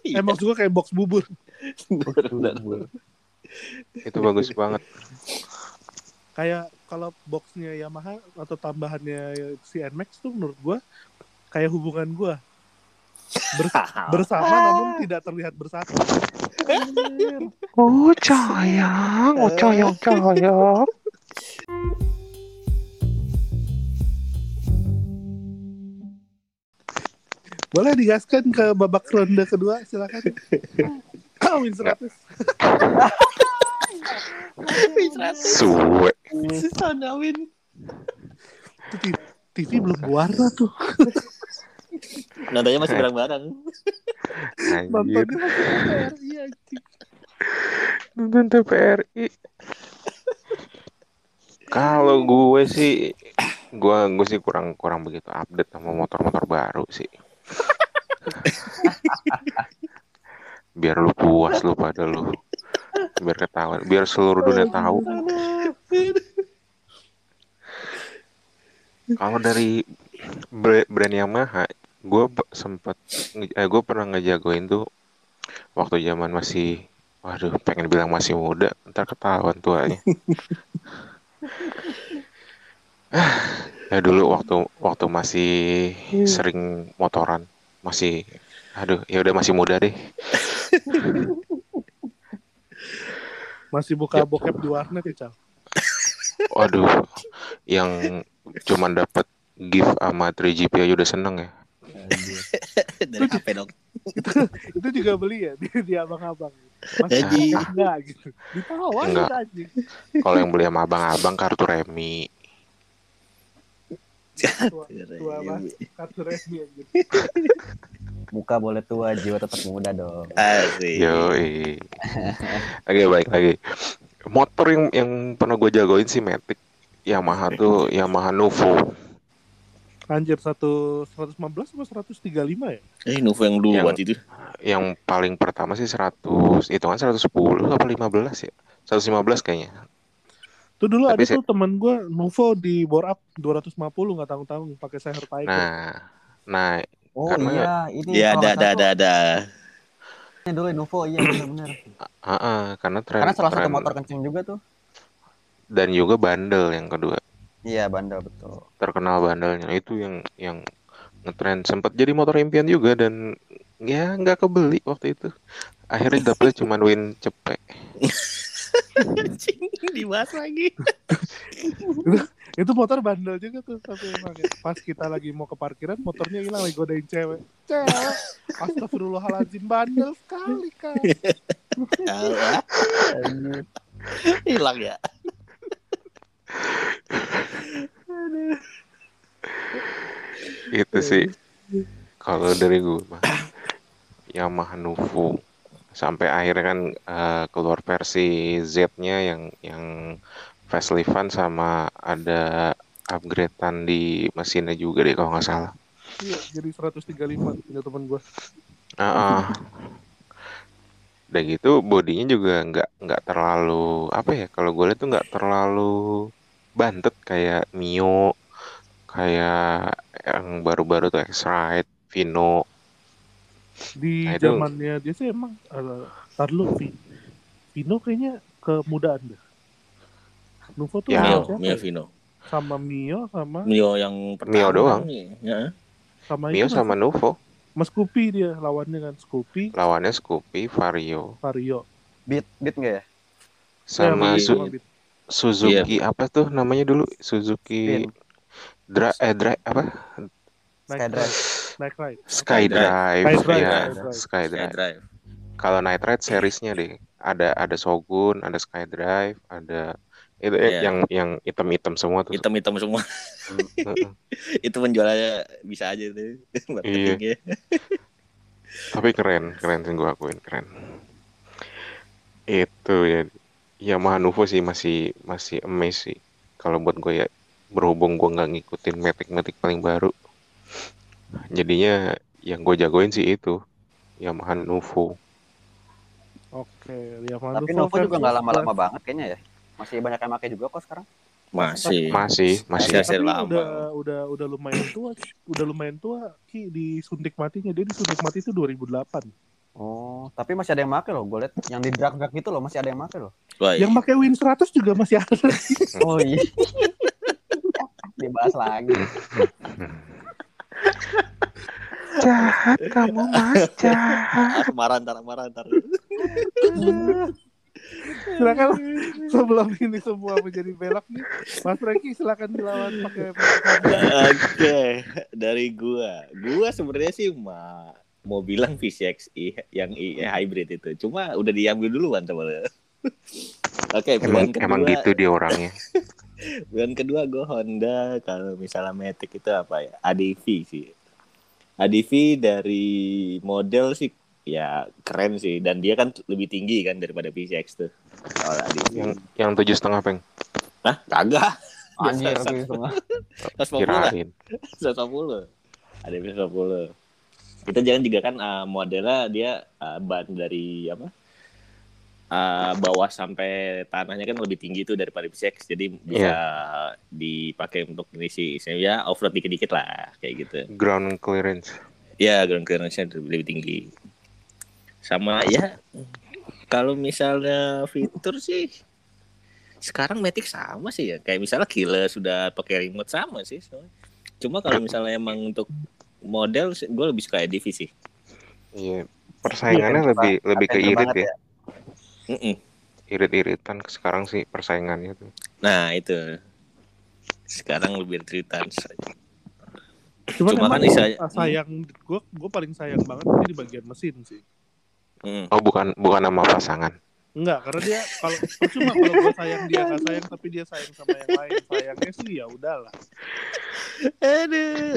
Speaker 3: Iya,
Speaker 4: Emang juga kayak box bubur.
Speaker 1: Itu bagus banget.
Speaker 4: Kayak kalau boxnya Yamaha atau tambahannya si NMAX tuh menurut gua kayak hubungan gua Bers- (laughs) bersama namun tidak terlihat bersatu.
Speaker 1: Oh sayang, oh sayang, sayang.
Speaker 4: Boleh digaskan ke babak ronde kedua, silakan. (laughs) Win 100.
Speaker 1: Suwe.
Speaker 5: Sana Win.
Speaker 4: Itu T- TV belum berwarna tuh.
Speaker 3: Nontonnya masih bareng-bareng.
Speaker 1: Anjir.
Speaker 4: Nontonnya masih anjing.
Speaker 1: Nonton TVRI. Kalau gue sih, gue gue sih kurang kurang begitu update sama motor-motor baru sih. (laughs) biar lu puas lu pada lu, biar ketahuan, biar seluruh dunia tahu. Kalau dari bra- brand Yamaha, gue sempet, eh, gue pernah ngejagoin tuh waktu zaman masih, waduh, pengen bilang masih muda, ntar ketahuan tuanya. ya dulu waktu waktu masih sering motoran, masih, aduh, ya udah masih muda deh. (laughs)
Speaker 4: Masih buka
Speaker 1: Ya.
Speaker 4: bokep di warnet ya, Cal.
Speaker 1: Waduh, yang cuman dapat gift sama 3GP aja udah seneng ya.
Speaker 5: Dari HP dong.
Speaker 4: Itu juga beli ya di, di abang-abang.
Speaker 5: Jadi-
Speaker 4: enggak gitu. Ditawarin
Speaker 1: Enggak. Kalau yang beli sama abang-abang kartu remi.
Speaker 4: Tua, tua banget. Kartu resmi anjing.
Speaker 2: Muka boleh tua, jiwa tetap muda dong.
Speaker 3: Asik.
Speaker 1: Yoi. Oke, baik lagi. Motor yang yang pernah gue jagoin sih Matic. Yamaha tuh Yamaha Nuvo.
Speaker 4: Anjir satu 115 sama 135 ya?
Speaker 3: Eh, Nuvo yang dulu
Speaker 1: Yang-
Speaker 3: buat itu.
Speaker 1: Yang paling pertama sih 100, itu kan 110 apa 15 ya? 115 kayaknya.
Speaker 4: Itu dulu
Speaker 1: Tapi
Speaker 4: ada tuh temen gue Nuvo di bore up 250 nggak tanggung-tanggung pakai Seher Tiger.
Speaker 1: Nah, nah
Speaker 2: Oh
Speaker 1: Karena-
Speaker 2: iya, ini
Speaker 3: Iya, ada, ada, ada, ada.
Speaker 2: tuh dulu Nuvo, iya benar-benar.
Speaker 1: ah, ah, karena tren,
Speaker 2: Karena salah satu
Speaker 1: tren-
Speaker 2: motor kenceng juga tuh.
Speaker 1: dan juga bandel yang kedua.
Speaker 2: Iya, bandel betul.
Speaker 1: terkenal bandelnya itu yang yang ngetren sempat jadi motor impian juga dan ya nggak kebeli waktu itu akhirnya dapetnya (laughs) cuma win cepet
Speaker 5: Anjing, (laughs) dibahas lagi.
Speaker 4: Itu motor bandel juga tuh tapi emang ya. Pas kita lagi mau ke parkiran motornya hilang lagi godain cewek. Cewek. Astagfirullahaladzim bandel sekali kan.
Speaker 5: Hilang ya.
Speaker 1: itu sih kalau dari gue mah Yamaha Nuvo sampai akhirnya kan eh, keluar versi Z-nya yang yang faceliftan sama ada upgradean di mesinnya juga deh kalau nggak salah.
Speaker 4: Iya, jadi 135 punya temen gue.
Speaker 1: Ah, ah. Udah gitu bodinya juga nggak nggak terlalu apa ya kalau gue lihat tuh nggak terlalu bantet kayak Mio kayak yang baru-baru tuh X-Ride, Vino.
Speaker 4: Di
Speaker 1: Nah,
Speaker 4: zamannya dia sih emang uh, tar. Vino kayaknya kemudaan deh. Nuvo tuh
Speaker 1: Ya.
Speaker 4: sama
Speaker 3: Mio,
Speaker 4: siapa
Speaker 3: Mio
Speaker 4: ya?
Speaker 3: Vino.
Speaker 4: sama Mio sama
Speaker 3: Mio yang pertama.
Speaker 1: Mio doang.
Speaker 3: Ya.
Speaker 4: sama
Speaker 1: Mio
Speaker 4: itu
Speaker 1: sama Nuvo.
Speaker 4: Mas Scoopy dia lawannya kan Scoopy
Speaker 1: Lawannya Scoopy, Vario,
Speaker 4: Vario
Speaker 2: Beat, beat enggak ya?
Speaker 1: sama
Speaker 4: Ya,
Speaker 1: Su-
Speaker 4: sama Beat.
Speaker 1: Suzuki apa tuh namanya dulu? Suzuki. Dra eh Dra apa?
Speaker 2: Skydrive.
Speaker 4: Night Ride
Speaker 1: Skydrive.
Speaker 4: Night Drive,
Speaker 1: ya,
Speaker 4: Night Drive.
Speaker 1: Skydrive.
Speaker 3: Drive.
Speaker 1: Kalau Night Ride seriesnya deh. Ada ada Shogun, ada Skydrive, ada itu eh,
Speaker 3: Iya.
Speaker 1: yang yang item-item semua tuh.
Speaker 3: Hitam-hitam semua.
Speaker 1: Heeh. (laughs)
Speaker 3: itu penjualannya bisa aja tuh. (laughs) Marketingnya.
Speaker 1: Tapi keren, keren sih gue akuin keren. Itu ya. Yamaha Nuvo sih masih masih sih. Kalau buat gue ya berhubung gue nggak ngikutin metik-metik paling baru. Jadinya yang gue jagoin sih itu Yamaha Nuvo.
Speaker 4: oke Yamaha
Speaker 2: Tapi
Speaker 4: Nuvo
Speaker 2: juga nggak lama-lama banget kayaknya ya. Masih banyak yang pakai juga kok sekarang.
Speaker 3: Masih.
Speaker 1: Masih, masih.
Speaker 3: Masih.
Speaker 4: tapi
Speaker 3: lama.
Speaker 4: udah udah udah lumayan tua udah lumayan tua Ki disuntik matinya dia disuntik mati itu 2008
Speaker 2: Oh, tapi masih ada yang make loh. Gue liat yang di drag drag gitu loh masih ada yang make loh.
Speaker 3: Wah,
Speaker 4: Yang pakai Win 100 juga masih ada. (laughs)
Speaker 2: Oh iya. Dibahas lagi. (laughs)
Speaker 1: Jahat kamu mas, jahat.
Speaker 3: ah, (laughs) marah ntar, marah ntar. (laughs)
Speaker 4: silakan sebelum ini semua menjadi belok nih, Mas Franky silakan dilawan pakai
Speaker 3: Oke, dari gua. Gua sebenarnya sih ma mau bilang VCX i yang i hybrid itu. Cuma udah diambil duluan sama lu. Oke,
Speaker 1: Emang
Speaker 3: pilihan kedua,
Speaker 1: emang gitu dia orangnya. (laughs)
Speaker 3: pilihan kedua gue Honda. Kalau misalnya Matic itu apa ya? ADV sih. ADV dari model sih ya keren sih dan dia kan lebih tinggi kan daripada PCX tuh. Kalau ADV.
Speaker 1: Yang yang tujuh setengah peng.
Speaker 3: Hah? Kagak. (laughs)
Speaker 2: Anjir.
Speaker 3: 150 lah. (laughs)
Speaker 1: Kirain.
Speaker 3: 150 ada bisa 150 kita jangan juga kan uh, modelnya dia uh, ban dari apa uh, bawah sampai tanahnya kan lebih tinggi tuh daripada PCX jadi bisa dipakai untuk ngisi ya off-road dikit-dikit lah kayak gitu.
Speaker 1: Ground clearance.
Speaker 3: ya ground clearance-nya lebih tinggi. Sama ya kalau misalnya fitur sih sekarang Matic sama sih ya. Kayak misalnya Killer sudah pakai remote sama sih cuma kalau misalnya emang untuk model gue lebih suka EDV sih.
Speaker 1: Iya. Persaingannya
Speaker 2: Iya,
Speaker 1: lebih lebih ke
Speaker 2: Attender
Speaker 1: irit ya.
Speaker 3: Mm-mm.
Speaker 1: Irit-iritan sekarang sih persaingannya tuh.
Speaker 3: nah itu sekarang lebih tritan
Speaker 4: Cuman,
Speaker 3: Cuma kan
Speaker 4: emang
Speaker 3: isa-
Speaker 4: uh, sayang gue gue paling sayang banget ini di bagian mesin sih.
Speaker 3: Mm.
Speaker 1: Oh bukan bukan nama pasangan.
Speaker 4: Enggak, karena dia kalau percuma kalau gue sayang dia nggak sayang tapi dia sayang sama yang lain. Sayangnya sih ya udahlah.
Speaker 3: aduh.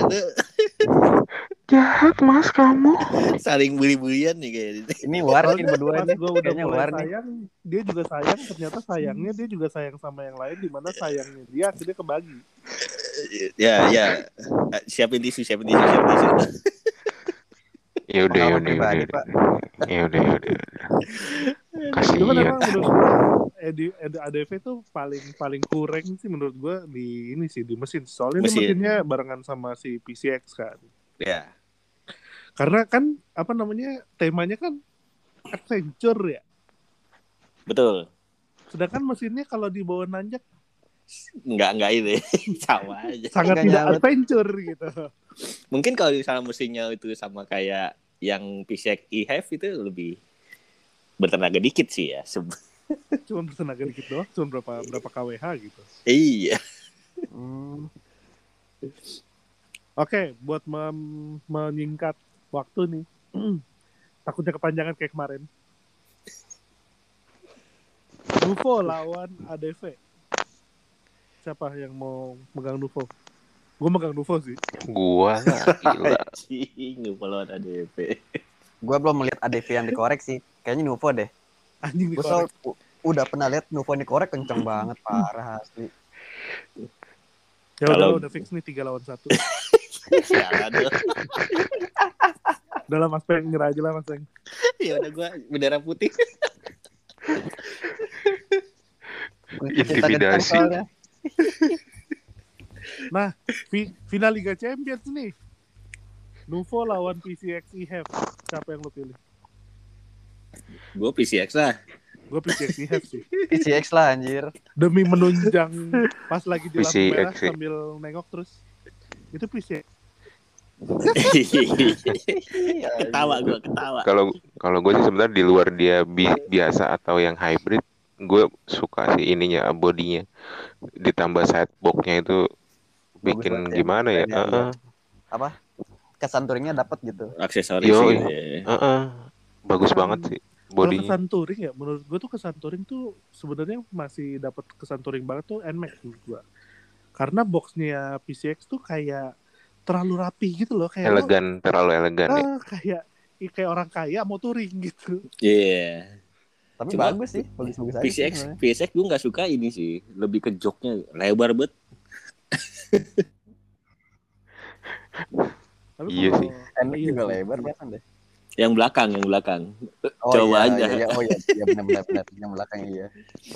Speaker 1: Jahat mas kamu.
Speaker 3: saling beli-belian nih kayak gitu.
Speaker 2: Ini war nih
Speaker 4: dia
Speaker 2: berdua nih.
Speaker 4: gue udah
Speaker 2: Kayaknya
Speaker 4: mulai
Speaker 2: war nih.
Speaker 4: sayang, dia juga sayang. Ternyata sayangnya dia juga sayang sama yang lain. Di mana sayangnya dia akhirnya kebagi.
Speaker 3: ya ya siapin tisu siapin tisu siapin tisu
Speaker 1: Ya udah ya
Speaker 2: Pengalaman
Speaker 1: udah ya
Speaker 2: pribadi,
Speaker 1: udah.
Speaker 2: Pak.
Speaker 1: Ya udah ya udah.
Speaker 4: Cuman
Speaker 1: Kasihan.
Speaker 4: emang menurut gue Edi, Edi ADV tuh paling paling kurang sih menurut gue di ini sih di mesin. Soalnya ini
Speaker 3: Mesin.
Speaker 4: mesinnya barengan sama si PCX kan.
Speaker 3: ya
Speaker 4: Karena kan apa namanya temanya kan adventure ya.
Speaker 3: betul
Speaker 4: Sedangkan mesinnya kalau dibawa nanjak
Speaker 3: nggak nggak ini (laughs) sama aja
Speaker 4: sangat
Speaker 2: Nggak
Speaker 4: tidak
Speaker 2: nyawet.
Speaker 4: adventure gitu.
Speaker 3: mungkin kalau misalnya mesinnya itu sama kayak yang PCX e-Hive itu lebih bertenaga dikit sih ya Seb- (laughs)
Speaker 4: Cuma bertenaga dikit doang, cuma berapa berapa kWh gitu.
Speaker 3: iya
Speaker 2: Hmm,
Speaker 4: Oke, buat mem- menyingkat waktu nih. Takutnya kepanjangan kayak kemarin. Nuvo lawan ADV. Siapa yang mau megang Nuvo? Gue megang Nuvo sih.
Speaker 1: Gua lah gila. (laughs)
Speaker 3: anjing lawan ADP
Speaker 2: Gue belum melihat ADV yang dikorek sih. Kayaknya Nuvo deh.
Speaker 4: Anjing
Speaker 2: Gue soal udah pernah lihat Nuvo dikorek kenceng banget parah asli.
Speaker 4: Ya udah
Speaker 3: Kalau-
Speaker 4: udah fix nih 3 lawan 1.
Speaker 3: ya aduh
Speaker 4: Udah lah Mas Peng, nyerah aja lah Mas Peng.
Speaker 3: ya udah gua bendera putih
Speaker 1: Intimidasi.
Speaker 2: soalnya.
Speaker 4: Fi- final Liga Champions nih. Nuvo lawan PCX E-Have. Siapa yang lo pilih?
Speaker 3: Gua PCX lah
Speaker 4: Gue PCX sih. (laughs)
Speaker 2: PCX lah anjir.
Speaker 4: Demi menunjang pas lagi di lampu
Speaker 1: PCX
Speaker 4: merah sambil nengok terus. Itu PCX. (laughs)
Speaker 3: ketawa gua ketawa
Speaker 1: Kalau kalau gue sih sebenarnya di luar dia bi- biasa atau yang hybrid, gue suka sih ininya bodinya. Ditambah sideboxnya itu bikin
Speaker 2: banget ya.
Speaker 1: gimana ya?
Speaker 2: Ya,
Speaker 1: Heeh.
Speaker 2: Kesan touringnya dapat gitu.
Speaker 3: aksesoris
Speaker 1: Yo,
Speaker 3: gitu ya.
Speaker 1: Heeh. Bagus
Speaker 4: Hmm.
Speaker 1: banget sih
Speaker 4: Kalau
Speaker 1: bodinya.
Speaker 4: kesan touring ya, menurut gue tuh kesan touring tuh sebenarnya masih dapat kesan touring banget tuh NMAX menurut gue. Karena boxnya PCX tuh kayak terlalu rapi gitu loh, kayak lo-
Speaker 1: Elegan, terlalu elegan ya.
Speaker 4: ah, kayak kayak orang kaya mau touring gitu.
Speaker 3: Iya.
Speaker 2: Tapi
Speaker 3: Cuma-
Speaker 2: bagus sih, bagus-bagus aja. sih
Speaker 3: PCX
Speaker 2: sebenarnya.
Speaker 3: PCX gue nggak suka ini sih lebih ke joknya lebar banget
Speaker 4: Tapi
Speaker 1: Iya sih.
Speaker 2: NMAX
Speaker 4: iya
Speaker 2: juga
Speaker 4: sih.
Speaker 2: lebar bahkan deh.
Speaker 3: Yang belakang yang belakang
Speaker 2: Oh,
Speaker 3: Coba
Speaker 2: iya,
Speaker 3: aja.
Speaker 2: Iya, iya. Oh iya, iya benar benar benar. Yang belakang iya.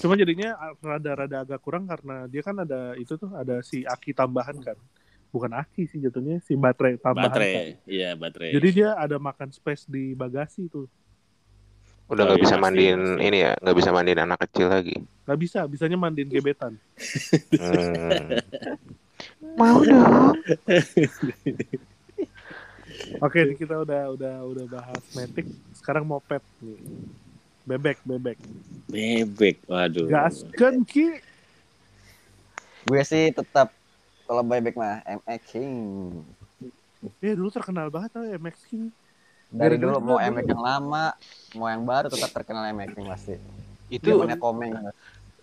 Speaker 4: Cuma jadinya rada-rada agak kurang karena dia kan ada itu tuh ada si aki tambahan kan. Bukan aki sih jatuhnya si baterai tambahan. kan.
Speaker 3: baterai iya baterai
Speaker 4: Jadi dia ada makan space di bagasi tuh.
Speaker 1: Udah
Speaker 3: Oh,
Speaker 1: nggak
Speaker 3: iya,
Speaker 1: bisa mandiin
Speaker 3: pasti.
Speaker 1: ini ya, nggak bisa mandiin anak kecil lagi.
Speaker 4: Nggak bisa, bisanya mandiin gebetan.
Speaker 1: Hmm. Mau dong. (laughs)
Speaker 4: Oke, ini kita udah udah udah bahas metik. Sekarang mau pet nih. Bebek, bebek.
Speaker 3: Bebek, waduh.
Speaker 4: Gaskan ki.
Speaker 2: Gue sih tetap kalau bebek mah MX King.
Speaker 4: Ya dulu terkenal banget tuh MX King.
Speaker 2: Dari dulu mau
Speaker 4: dulu-
Speaker 2: MX yang lama, mau yang baru tetap terkenal MX King pasti.
Speaker 1: Itu
Speaker 2: Zamannya komeng.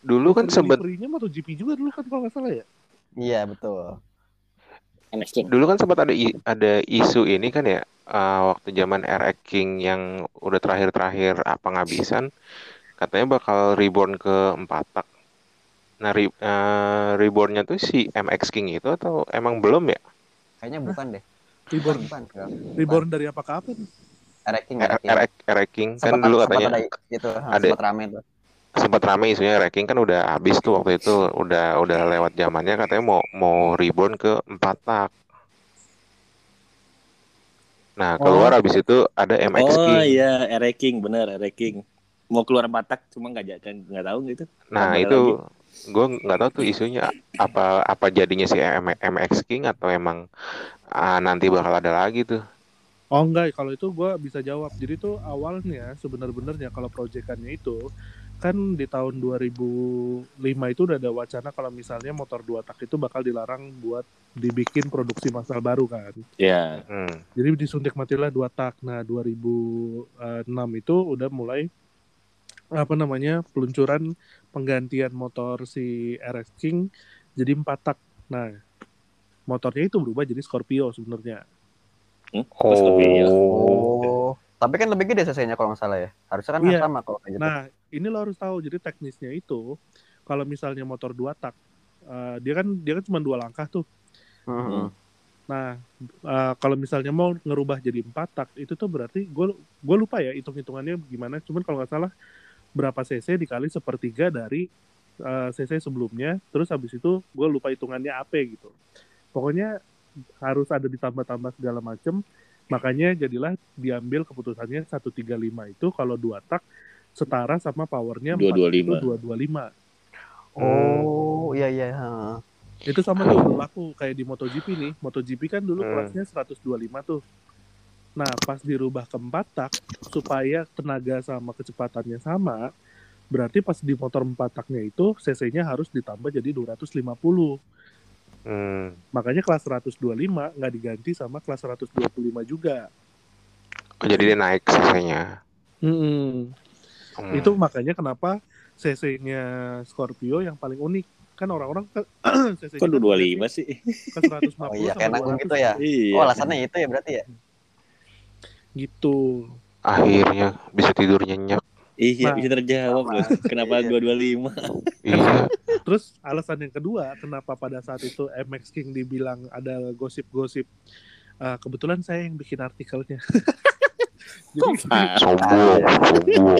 Speaker 1: dulu kan sempet
Speaker 4: Livery-nya MotoGP juga dulu kan kalau nggak salah ya.
Speaker 2: Iya betul.
Speaker 3: MX King.
Speaker 1: dulu kan sempat ada ada isu ini kan ya eh, waktu zaman RX King yang udah terakhir-terakhir apa ngabisan katanya bakal reborn ke empat tak. Nah, re, eh, rebornnya tuh si MX King itu atau emang belum ya?
Speaker 2: Kayaknya bukan deh.
Speaker 4: Reborn,
Speaker 2: Bukan. bukan.
Speaker 4: reborn dari apa ke apa nih?
Speaker 2: RX King.
Speaker 1: R-
Speaker 2: RX King.
Speaker 1: RX, RX King kan
Speaker 2: Sempat-
Speaker 1: dulu katanya
Speaker 2: ada itu
Speaker 1: ada-
Speaker 2: sempat rame tuh.
Speaker 1: Sempat rame isunya RX King kan udah habis tuh waktu itu udah udah lewat zamannya katanya mau mau reborn ke empat tak. Nah, keluar habis itu ada MX
Speaker 3: Oh
Speaker 1: King.
Speaker 3: iya, Ere King, bener Ere King. Mau keluar batak, cuma nggak jadi, nggak tahu gitu.
Speaker 1: Nah
Speaker 3: Tambah
Speaker 1: itu gue nggak tahu tuh isunya apa apa jadinya si M- MX King atau emang ah, nanti bakal ada lagi tuh.
Speaker 4: Oh enggak, kalau itu gua bisa jawab. Jadi tuh awalnya sebenar-benarnya kalau proyekannya itu kan di tahun 2005 itu udah ada wacana kalau misalnya motor dua tak itu bakal dilarang buat dibikin produksi massal baru kan.
Speaker 3: Ya,
Speaker 1: Hmm.
Speaker 4: Jadi disuntik matilah dua tak. Nah 2006 itu udah mulai apa namanya peluncuran penggantian motor si RS King jadi empat tak. Nah motornya itu berubah jadi Scorpio sebenarnya.
Speaker 3: hmm? Terus Scorpio.
Speaker 2: Oh. Tapi kan lebih gede cc-nya kalau nggak salah ya. Harusnya kan
Speaker 4: Iya.
Speaker 2: sama kalau kayak gitu.
Speaker 4: Nah, ini lo harus tahu. Jadi teknisnya itu, kalau misalnya motor dua tak, eh, dia kan dia kan cuma dua langkah tuh.
Speaker 2: Mhm.
Speaker 4: Nah, eh, kalau misalnya mau ngerubah jadi empat tak, itu tuh berarti gue gue lupa ya hitung hitungannya gimana. Cuman kalau nggak salah berapa cc dikali sepertiga dari eh, cc sebelumnya. Terus habis itu gue lupa hitungannya apa gitu. Pokoknya harus ada ditambah-tambah segala macem. Makanya jadilah diambil keputusannya 135 itu kalau dua tak setara sama powernya
Speaker 3: 225.
Speaker 4: 225.
Speaker 2: Oh, iya iya.
Speaker 4: Itu sama tuh berlaku kayak di MotoGP nih. MotoGP kan dulu
Speaker 1: Hmm.
Speaker 4: kelasnya 125 tuh. Nah, pas dirubah ke 4 tak supaya tenaga sama kecepatannya sama, berarti pas di motor 4 taknya itu cc-nya harus ditambah jadi 250.
Speaker 1: Hmm.
Speaker 4: Makanya kelas 125 nggak diganti sama kelas 125 juga.
Speaker 1: Oh, jadi dia naik cc-nya.
Speaker 4: Hmm.
Speaker 1: Hmm.
Speaker 4: Itu makanya kenapa cc-nya Scorpio yang paling unik. Kan orang-orang ke (clears throat) cc-nya
Speaker 3: Kok
Speaker 4: kan
Speaker 3: 225 sih?
Speaker 4: ke 150 (laughs)
Speaker 2: Oh iya, kayak nanggung
Speaker 4: 200
Speaker 2: gitu ya.
Speaker 3: Iya.
Speaker 2: Oh, alasannya itu ya berarti ya.
Speaker 4: Gitu.
Speaker 1: akhirnya bisa tidur nyenyak.
Speaker 3: Iya,
Speaker 4: Nah,
Speaker 3: bisa terjawab loh. Kenapa
Speaker 2: Iya.
Speaker 3: 225?
Speaker 1: Iya.
Speaker 4: Terus alasan yang kedua, kenapa pada saat itu MX King dibilang ada gosip-gosip? eh, kebetulan saya yang bikin artikelnya. (laughs) Jadi
Speaker 3: Ah,
Speaker 1: Sombong, sombong.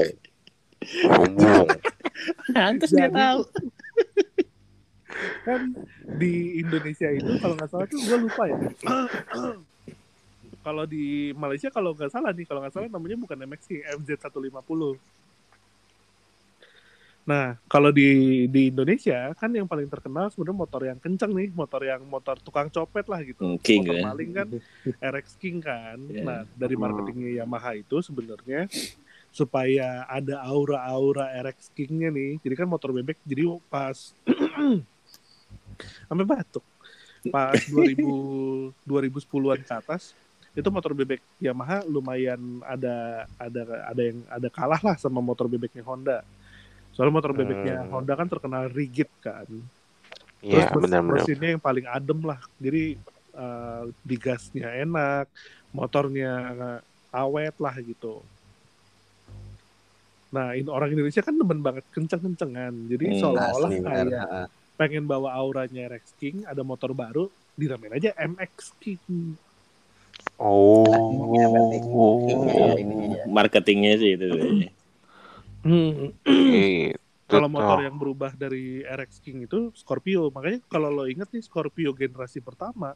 Speaker 1: Sombong.
Speaker 3: Pantes dia tahu.
Speaker 4: kan di Indonesia itu kalau nggak salah tuh gue lupa ya. kalau di Malaysia kalau nggak salah nih, kalau nggak salah namanya bukan MX King, MZ150. Nah, kalau di di Indonesia kan yang paling terkenal sebenarnya motor yang kencang nih, motor yang motor tukang copet lah gitu.
Speaker 3: Hmm, King
Speaker 4: motor
Speaker 3: kan.
Speaker 4: maling kan (laughs) RX King kan.
Speaker 3: Iya.
Speaker 4: Nah, dari marketingnya Yamaha itu sebenarnya supaya ada aura-aura RX King-nya nih. Jadi kan motor bebek jadi pas (clears throat) sampai batuk. Pas (laughs) 2000 2010-an ke atas itu motor bebek Yamaha lumayan ada ada ada yang ada kalah lah sama motor bebeknya Honda. Soalnya motor bebeknya
Speaker 1: Hmm.
Speaker 4: Honda kan terkenal rigid kan.
Speaker 1: Iya,
Speaker 4: Terus mes-
Speaker 1: benar-benar.
Speaker 4: mesinnya yang paling adem lah. Jadi eh, di gasnya enak, motornya awet lah gitu. Nah, ini orang Indonesia kan demen banget kenceng-kencengan. Jadi
Speaker 3: Hmm,
Speaker 4: seolah-olah kayak pengen bawa auranya Rex King, ada motor baru, dinamain aja MX King.
Speaker 1: Oh.
Speaker 2: Ya, ya.
Speaker 3: Marketingnya sih itu.
Speaker 4: Hmm.
Speaker 1: Itu
Speaker 4: Kalau motor yang berubah dari RX King itu Scorpio. Makanya kalau lo inget nih Scorpio generasi pertama,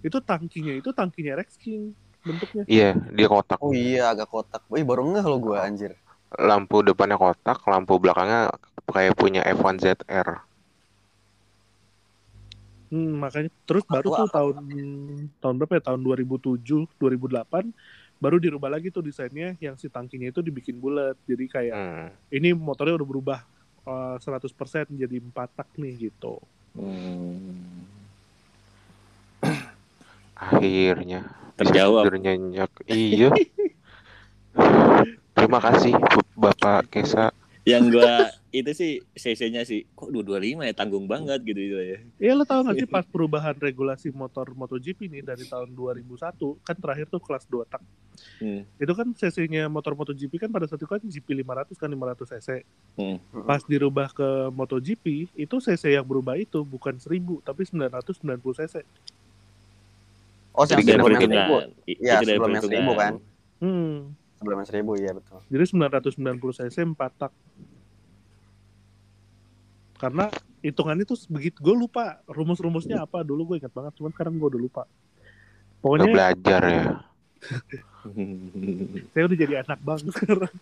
Speaker 4: itu tangkinya itu tangkinya RX King bentuknya.
Speaker 1: Iya, dia kotak.
Speaker 2: Oh iya agak kotak. Wih baru ngeh lo gue anjir.
Speaker 1: Lampu depannya kotak, lampu belakangnya kayak punya F1 ZR.
Speaker 4: Hmm, makanya terus baru tuh tahun tahun berapa ya? Tahun 2007, 2008 baru dirubah lagi tuh desainnya yang si tangkinya itu dibikin bulat. Jadi kayak
Speaker 1: Hmm.
Speaker 4: ini motornya udah berubah eh, 100% jadi empat tak nih gitu.
Speaker 3: Hmm. (clears throat)
Speaker 1: Akhirnya
Speaker 3: Terjawab.
Speaker 1: Iya. (laughs) Terima kasih Bapak Kesa.
Speaker 3: Yang gua itu sih CC-nya sih kok 225 ya tanggung banget gitu gitu ya.
Speaker 4: Iya lo tau gak sih pas perubahan regulasi motor MotoGP nih dari tahun 2001 kan terakhir tuh kelas 2 tak.
Speaker 3: Hmm.
Speaker 4: Itu kan cc-nya motor MotoGP kan pada saat itu kan GP 500 kan 500 cc.
Speaker 3: Hmm.
Speaker 4: Pas dirubah ke MotoGP itu cc yang berubah itu bukan 1000 tapi 990 cc.
Speaker 2: Oh, yang
Speaker 1: Jadi
Speaker 2: sebelum yang seribu. Iya,
Speaker 3: dari
Speaker 2: sebelum yang seribu kan.
Speaker 4: Hmm.
Speaker 2: Sebelum seribu, iya betul.
Speaker 4: Jadi 990 cc 4 tak. Karena hitungannya tuh begitu gue lupa rumus-rumusnya apa dulu gue ingat banget cuman sekarang gue udah lupa. Pokoknya
Speaker 1: belajar ya. (laughs)
Speaker 4: saya udah jadi anak bang sekarang. (laughs)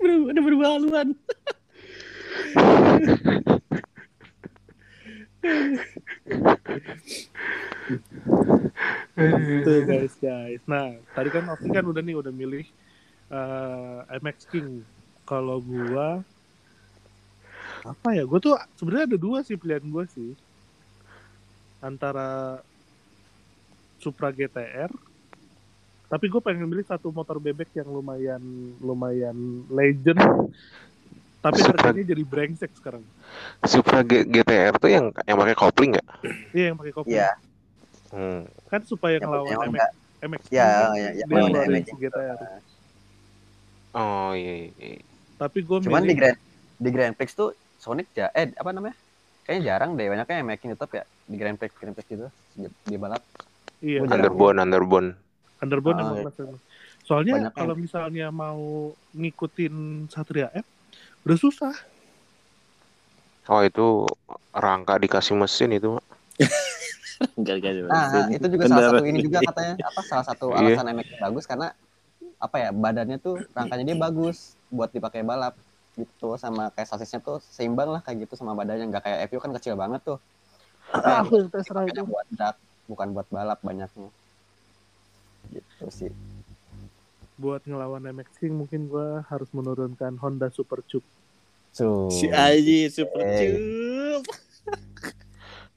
Speaker 5: Udah berubah haluan. (laughs)
Speaker 4: Gitu guys guys. Nah tadi kan Oki kan udah nih udah milih eh, MX King. Kalau gua apa ya? Gue tuh sebenarnya ada dua sih pilihan gue sih. Antara Supra GTR tapi gue pengen milih satu motor bebek yang lumayan lumayan legend tapi
Speaker 1: Supra-
Speaker 4: harganya jadi brengsek sekarang
Speaker 1: Supra G- GTR tuh yang yang pakai kopling nggak?
Speaker 4: iya yang pakai kopi
Speaker 2: Iya,
Speaker 1: Hmm.
Speaker 4: kan supaya
Speaker 2: yang
Speaker 4: ngelawan
Speaker 2: yang
Speaker 4: MX,
Speaker 2: enggak.
Speaker 4: MX
Speaker 2: Iya, iya,
Speaker 4: dia
Speaker 2: MX.
Speaker 4: si GTR
Speaker 1: Oh iya. iya.
Speaker 4: tapi gue
Speaker 2: Cuman di Grand di Grand Prix tuh Sonic ja eh apa namanya? Kayaknya jarang deh, banyaknya yang making tetap ya di Grand Prix Grand Prix gitu di, di balap.
Speaker 4: iya.
Speaker 1: Underbone, underbone.
Speaker 4: Underbone emang
Speaker 2: iya.
Speaker 4: masih- soalnya
Speaker 2: Banyak
Speaker 4: kalau misalnya mau ngikutin Satria F udah susah
Speaker 1: Oh itu rangka dikasih mesin itu. Mak. (laughs)
Speaker 2: Nah,
Speaker 3: mesin.
Speaker 2: itu juga salah
Speaker 3: Bener.
Speaker 2: satu ini juga katanya apa salah satu
Speaker 1: Iya.
Speaker 2: alasan MX bagus karena apa ya badannya tuh rangkanya dia bagus buat dipakai balap gitu sama kayak sasisnya tuh seimbang lah kayak gitu sama badannya nggak kayak FU kan kecil banget tuh
Speaker 4: ah, itu
Speaker 2: buat drag bukan buat balap banyaknya gitu sih
Speaker 4: buat ngelawan MX King mungkin gue harus menurunkan Honda Super Cube
Speaker 2: so
Speaker 3: Si Aji super
Speaker 2: Eh.
Speaker 3: cup.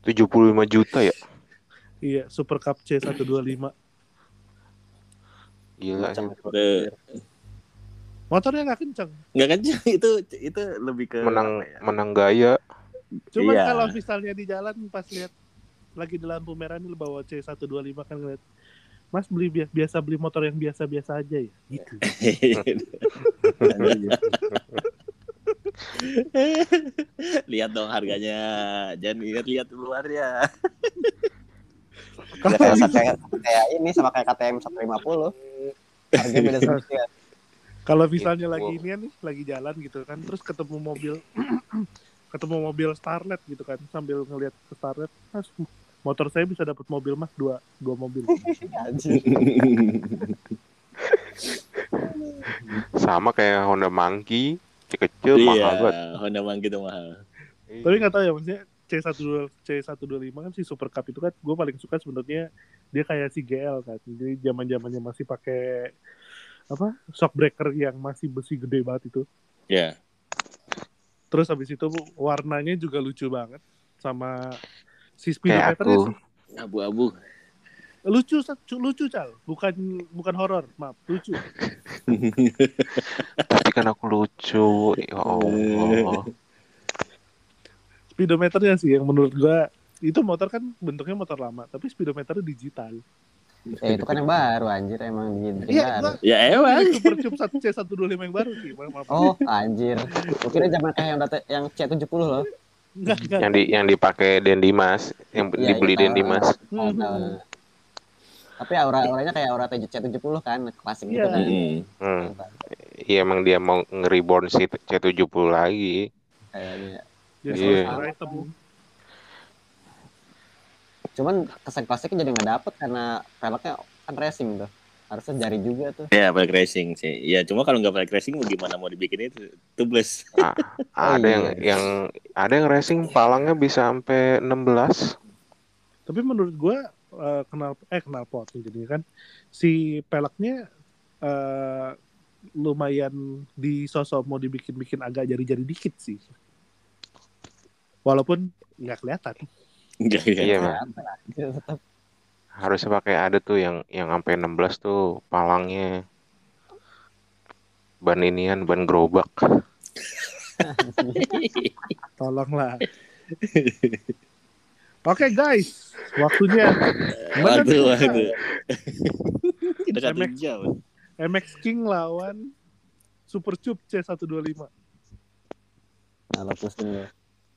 Speaker 1: 75 juta ya.
Speaker 4: iya Super Cup C125
Speaker 1: Gila.
Speaker 2: macam
Speaker 1: sih.
Speaker 4: motornya nggak kencang
Speaker 3: Enggak kan (laughs) itu itu lebih ke
Speaker 1: Menang
Speaker 3: ya?
Speaker 1: menang gaya.
Speaker 4: cuman
Speaker 3: Iya.
Speaker 4: kalau misalnya di jalan pas lihat lagi di lampu merah nih lu bawa C125 kan ngeliat Mas beli bi- biasa beli motor yang biasa-biasa aja ya gitu (laughs)
Speaker 3: lihat dong harganya. Jangan lihat lihat luarnya.
Speaker 2: Ya, kayak, kayak, kayak ini sama kayak KTM 150 harganya beda ya.
Speaker 4: kalau misalnya
Speaker 1: Gitu.
Speaker 4: lagi ini nih lagi jalan gitu kan terus ketemu mobil (clears throat) ketemu mobil Starlet gitu kan sambil ngelihat ke Starlet mas motor saya bisa dapat mobil mas dua dua mobil (laughs)
Speaker 2: Anjir.
Speaker 1: Sama kayak Honda Monkey. Kecil
Speaker 3: Iya,
Speaker 1: mahal banget.
Speaker 3: Honda Monkey itu mahal.
Speaker 4: tapi nggak tahu ya maksudnya C1 C125 kan si Super Cup itu kan gue paling suka sebenarnya dia kayak si GL kan jadi zaman zamannya masih pakai apa shock breaker yang masih besi gede banget itu
Speaker 3: Ya.
Speaker 4: terus habis itu warnanya juga lucu banget sama si
Speaker 1: Kayak
Speaker 4: speedometernya
Speaker 1: aku.
Speaker 4: sih
Speaker 3: Abu-abu.
Speaker 4: lucu lucu cal bukan bukan horor maaf lucu (laughs)
Speaker 1: Tapi kan aku lucu. Ya Allah. (laughs)
Speaker 4: speedometernya sih yang menurut gua itu motor kan bentuknya motor lama tapi speedometernya digital
Speaker 2: ya itu kan yang baru anjir emang bikin bikin
Speaker 4: iya
Speaker 2: baru
Speaker 3: Ya emang.
Speaker 4: super cube satu C 125 yang baru sih maaf, maaf.
Speaker 2: oh anjir mungkin zaman kayak yang data yang C70 loh
Speaker 4: enggak enggak
Speaker 1: Yang di yang dipakai Den Dimas, yang
Speaker 2: Iya,
Speaker 1: dibeli
Speaker 2: iya,
Speaker 1: Den. Dimas.
Speaker 2: Tahu, tahu. tapi aura auranya kayak aura C70 kan klasik gitu
Speaker 4: Iya.
Speaker 2: kan
Speaker 3: Mm-mm.
Speaker 1: Hmm. Iya emang dia mau nge-reborn si C70 lagi.
Speaker 2: kayaknya
Speaker 1: Iya.
Speaker 2: cuman kesan klasiknya jadi nggak dapet karena velgnya kan racing tuh Harusnya jari juga tuh.
Speaker 3: Ya, balik racing sih. Ya, cuma kalau nggak balik racing mau gimana mau dibikin itu? Tubeless.
Speaker 1: A- ada yang
Speaker 2: iya.
Speaker 1: yang ada yang racing palangnya bisa sampai 16.
Speaker 4: Tapi menurut gua eh, kenal eh kenal pot jadi kan si peleknya eh, lumayan di sosok mau dibikin-bikin agak jari-jari dikit sih. Walaupun nggak kelihatan.
Speaker 3: Enggak, ya.
Speaker 1: Iya, Bang.
Speaker 2: Gitu, tetap.
Speaker 1: Harusnya pakai ada tuh yang yang sampai 16 tuh palangnya. Ban inian, ban gerobak. (laughs)
Speaker 4: Tolonglah. Oke guys, waktunya
Speaker 3: Waduh, waduh. Kita (laughs)
Speaker 4: MX. MX King lawan Super Cup C125.
Speaker 2: Nah.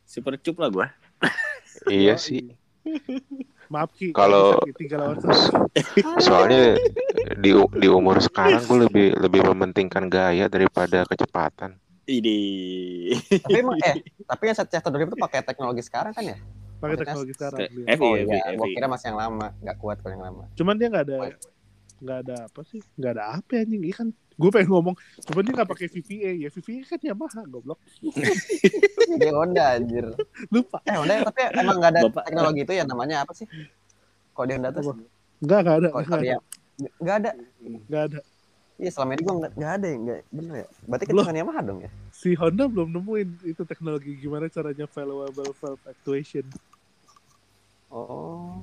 Speaker 3: Super cup lah gua.
Speaker 1: Iya sih. (laughs)
Speaker 4: Maaf Ki,
Speaker 1: Kalau-
Speaker 4: bisa, Ki, tiga lawan satu. (laughs)
Speaker 1: Soalnya di di umur sekarang gue lebih lebih mementingkan gaya daripada kecepatan.
Speaker 3: Ini.
Speaker 2: Tapi emang eh tapi yang set satu itu pakai teknologi sekarang kan ya?
Speaker 4: pakai teknologi sekarang. dia.
Speaker 3: FI,
Speaker 2: Oh iya, gua kira masih yang lama, nggak kuat kalau yang lama.
Speaker 4: Cuman dia nggak ada nggak ada apa sih? Nggak ada apa anjing Iya kan. Gue pengen ngomong, cuman dia nggak pakai VVA ya. VVA kan Yamaha, goblok. (laughs)
Speaker 2: Dia Honda anjir.
Speaker 4: Lupa.
Speaker 2: Eh Honda tapi emang nggak ada
Speaker 3: Bapak-
Speaker 2: teknologi itu ya namanya apa sih? Kok di Honda tuh?
Speaker 4: Nggak, nggak ada. Nggak
Speaker 2: dia
Speaker 4: ada.
Speaker 2: nggak ada.
Speaker 4: Nggak ada.
Speaker 2: Iya selama ini gua nggak nggak ada ya, nggak bener ya. Berarti
Speaker 4: Belum.
Speaker 2: kan Yamaha dong ya?
Speaker 4: Si Honda belum nemuin itu teknologi gimana caranya valuable valve actuation.
Speaker 2: Oh.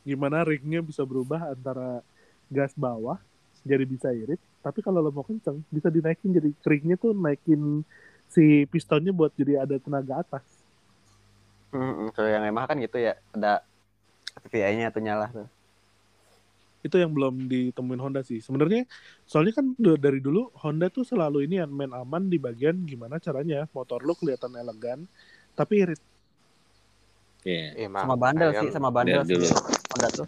Speaker 4: Gimana ringnya bisa berubah antara gas bawah jadi bisa irit. Tapi kalau lo mau kenceng, bisa dinaikin jadi ringnya tuh naikin si pistonnya buat jadi ada tenaga atas.
Speaker 2: Hmm, kalau yang Yamaha kan gitu ya, ada VVA-nya tuh nyala tuh.
Speaker 4: itu yang belum ditemuin Honda sih. Sebenarnya soalnya kan dari dulu Honda tuh selalu ini yang main aman di bagian gimana caranya motor lo kelihatan elegan tapi irit.
Speaker 3: Iya.
Speaker 1: Iya,
Speaker 2: Sama bandel sih, sama bandel sih.
Speaker 3: dulu.
Speaker 2: Honda tuh.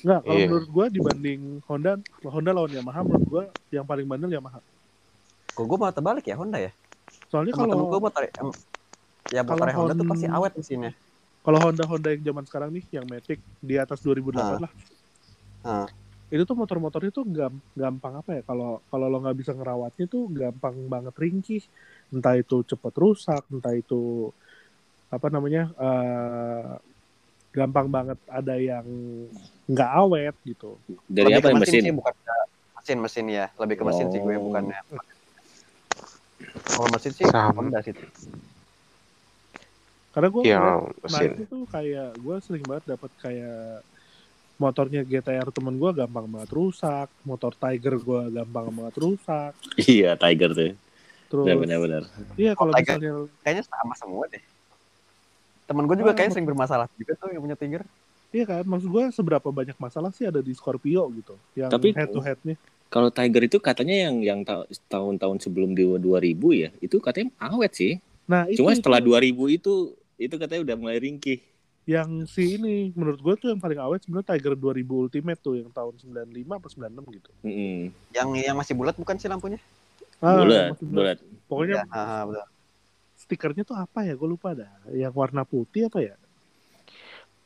Speaker 4: Enggak, kalau
Speaker 1: Iya.
Speaker 4: menurut gua dibanding Honda Honda lawan Yamaha menurut gua yang paling bandel Yamaha.
Speaker 2: Kok gua malah terbalik ya Honda ya?
Speaker 4: Soalnya kalau
Speaker 2: gua motor em, ya
Speaker 4: kalau
Speaker 2: motor Honda tuh
Speaker 4: Hon-
Speaker 2: pasti awet mesinnya.
Speaker 4: kalau Honda Honda yang zaman sekarang nih yang Matic di atas 2008 lah.
Speaker 2: Ah.
Speaker 4: Itu tuh motor-motornya tuh gam- gampang apa ya? Kalau kalau lo nggak bisa ngerawatnya tuh gampang banget ringkih. Entah itu cepet rusak, entah itu apa namanya eh, gampang banget ada yang nggak awet gitu.
Speaker 3: Dari
Speaker 2: Lebih
Speaker 3: apa yang mesin?
Speaker 2: sih bukan ke mesin mesin ya, lebih ke mesin sih gue
Speaker 3: Oh.
Speaker 2: bukannya. Kalau mesin sih
Speaker 1: Sama.
Speaker 2: Honda sih.
Speaker 4: Karena gue
Speaker 1: Iya, mesin.
Speaker 4: itu kayak gue sering banget dapat kayak motornya GTR temen gue gampang banget rusak, motor Tiger gue gampang banget rusak.
Speaker 3: Iya, Tiger tuh.
Speaker 4: Terus
Speaker 3: Benar-benar.
Speaker 4: iya kalau
Speaker 2: Tiger.
Speaker 4: misalnya
Speaker 2: Kayaknya sama semua deh. Temen gue juga
Speaker 4: Ah,
Speaker 2: kayaknya sering bermasalah juga tuh yang punya Tiger.
Speaker 4: Iya kan, maksud gue seberapa banyak masalah sih ada di Scorpio gitu, yang
Speaker 3: Tapi-
Speaker 4: head to headnya.
Speaker 3: Kalau Tiger itu katanya yang yang ta- tahun-tahun sebelum di 2000 ya, itu katanya awet sih.
Speaker 4: Nah itu
Speaker 3: Cuma setelah
Speaker 4: itu
Speaker 3: 2000 itu itu katanya udah mulai ringkih.
Speaker 4: yang si ini menurut gue tuh yang paling awet sebenarnya Tiger 2000 Ultimate tuh yang tahun 95 apa 96 gitu.
Speaker 3: Mm-mm.
Speaker 2: Yang yang masih bulat bukan sih lampunya?
Speaker 4: Ah,
Speaker 3: bulat, bulat.
Speaker 4: Pokoknya
Speaker 2: Iya, ah, ah, betul.
Speaker 4: Stikernya tuh apa ya? Gue lupa dah. Yang warna putih apa ya?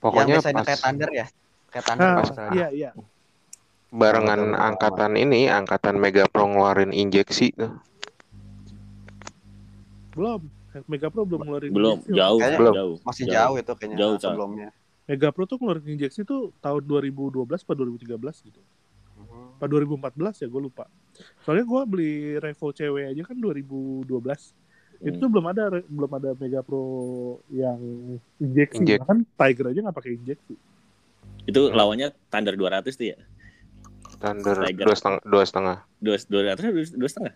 Speaker 1: Pokoknya
Speaker 2: yang biasanya
Speaker 1: pas
Speaker 2: kayak Thunder ya. Kayak Thunder
Speaker 4: Ah, iya iya.
Speaker 1: barengan
Speaker 2: betul,
Speaker 1: angkatan ini, angkatan Mega Pro ngeluarin injeksi tuh.
Speaker 4: Belum. Mega Pro belum ngeluarin
Speaker 3: Belum,
Speaker 4: injeksi.
Speaker 3: jauh,
Speaker 2: Kayaknya
Speaker 1: Belum.
Speaker 3: jauh.
Speaker 2: Masih jauh itu kayaknya
Speaker 3: Jauh,
Speaker 2: sebelumnya.
Speaker 4: Mega Pro tuh ngeluarin injeksi tuh tahun 2012 atau 2013 gitu.
Speaker 2: Mhm.
Speaker 4: Apa 2014 ya gue lupa. Soalnya gue beli Revo cewek aja kan 2012. Itu
Speaker 3: Hmm.
Speaker 4: tuh belum ada belum ada Mega Pro yang injeksi.
Speaker 1: Injek.
Speaker 4: Bahkan Tiger aja nggak pakai injeksi.
Speaker 3: Itu lawannya Thunder 200 tuh ya.
Speaker 1: Thunder
Speaker 3: Tiger.
Speaker 1: dua setengah, dua setengah,
Speaker 3: Dua, 200 dua, dua setengah.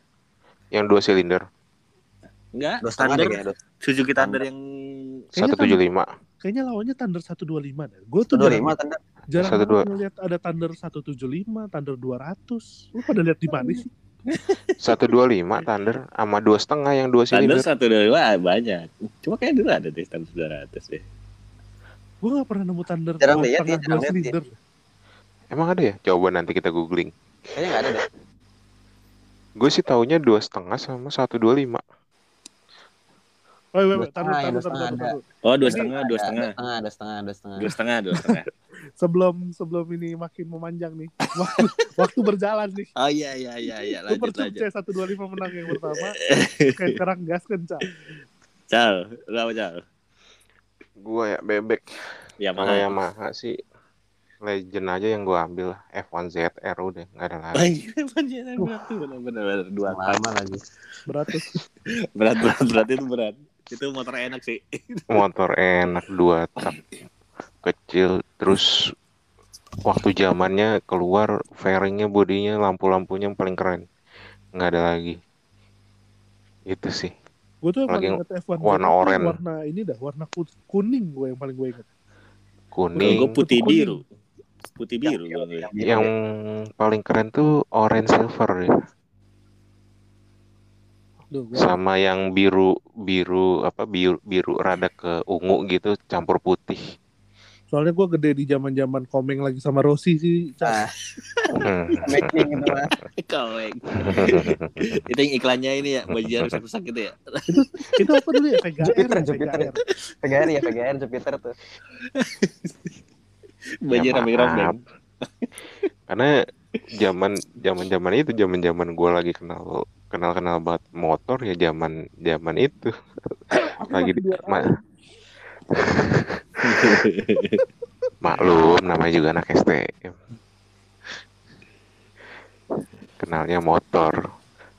Speaker 1: yang dua silinder,
Speaker 3: Enggak,
Speaker 2: Dua setengah deh
Speaker 3: Thunder
Speaker 2: kayaknya. dua-
Speaker 3: Suzuki Thunder yang
Speaker 1: satu tujuh lima.
Speaker 4: Kayaknya lawannya Thunder 125 deh. Gue tuh
Speaker 2: Dua
Speaker 4: jarang,
Speaker 2: lima Thunder.
Speaker 4: jarang
Speaker 1: Satu dua.
Speaker 4: banget ngeliat ada Thunder 175, Thunder 200. Lu pada lihat di mana sih?
Speaker 1: Satu dua lima Thunder sama dua setengah yang dua
Speaker 3: Thunder
Speaker 1: silinder.
Speaker 3: satu dua banyak. Cuma kayak dulu ada deh Thunder 200 deh.
Speaker 4: Gue gak pernah nemu Thunder
Speaker 2: Jarang
Speaker 4: dua
Speaker 2: lihat ya,
Speaker 4: dua
Speaker 2: jarang lihat
Speaker 4: silinder.
Speaker 1: Emang ada ya? Coba nanti kita googling.
Speaker 2: Kayaknya nggak ada deh.
Speaker 1: Gue sih taunya dua setengah sama satu dua lima.
Speaker 4: Oh
Speaker 2: Dua
Speaker 4: taruh,
Speaker 2: setengah,
Speaker 4: taruh,
Speaker 2: dua
Speaker 4: taruh,
Speaker 2: setengah
Speaker 4: taruh.
Speaker 3: Oh, dua setengah, dua setengah.
Speaker 2: Dua setengah, dua setengah, dua setengah.
Speaker 3: Dua setengah, dua setengah.
Speaker 4: Sebelum sebelum ini makin memanjang nih, waktu, waktu berjalan nih.
Speaker 3: Oh iya, iya, iya, iya.
Speaker 4: Super
Speaker 3: Lanjut,
Speaker 4: Cup
Speaker 3: lanjut.
Speaker 4: C125 menang yang pertama. (laughs) Sekarang gas kencang.
Speaker 3: Cal, lu apa, Cal?
Speaker 1: Gua ya bebek.
Speaker 3: Ya, mana?
Speaker 1: Yamaha sih Legend aja yang gua ambil lah. F1 ZR udah nggak ada lagi.
Speaker 3: Anjir, anjir, berat tuh, bener. Dua.
Speaker 2: Lama lagi.
Speaker 4: Berat tuh. (laughs)
Speaker 3: Berat, berat, berat itu berat. Itu motor enak sih. (laughs)
Speaker 1: Motor enak dua tak kecil terus waktu zamannya keluar fairingnya bodinya lampu-lampunya yang paling keren nggak ada lagi itu sih
Speaker 4: Gue tuh yang
Speaker 1: Lagi
Speaker 4: paling inget F1
Speaker 1: warna oranye.
Speaker 4: Warna ini dah, warna ku- kuning gue yang paling gue inget.
Speaker 1: Kuning
Speaker 3: gue putih
Speaker 4: Kuning.
Speaker 3: biru. Putih biru. gua ngeliat.
Speaker 2: Yang biru
Speaker 1: yang
Speaker 2: ya.
Speaker 1: paling keren tuh orange silver ya
Speaker 4: Duh,
Speaker 1: sama yang biru biru apa biru biru rada ke ungu gitu campur putih
Speaker 4: soalnya gue gede di zaman zaman komeng lagi sama Rossi sih.
Speaker 2: Ah,
Speaker 1: Hmm.
Speaker 2: making gitu mah. (laughs) (laughs)
Speaker 3: Itu yang iklannya ini ya, baju rusak-rusak gitu ya.
Speaker 4: itu apa dulu ya? (laughs) VGR.
Speaker 2: Jupiter,
Speaker 4: ya,
Speaker 2: Jupiter. PGR ya, PGR Jupiter tuh.
Speaker 3: Baju
Speaker 1: Ya,
Speaker 3: robek-robek.
Speaker 1: maaf. karena zaman zaman zaman itu zaman zaman gue lagi kenal kenal kenal banget motor ya zaman zaman itu (coughs) lagi di, ma- (laughs) maklum namanya juga anak STM kenalnya motor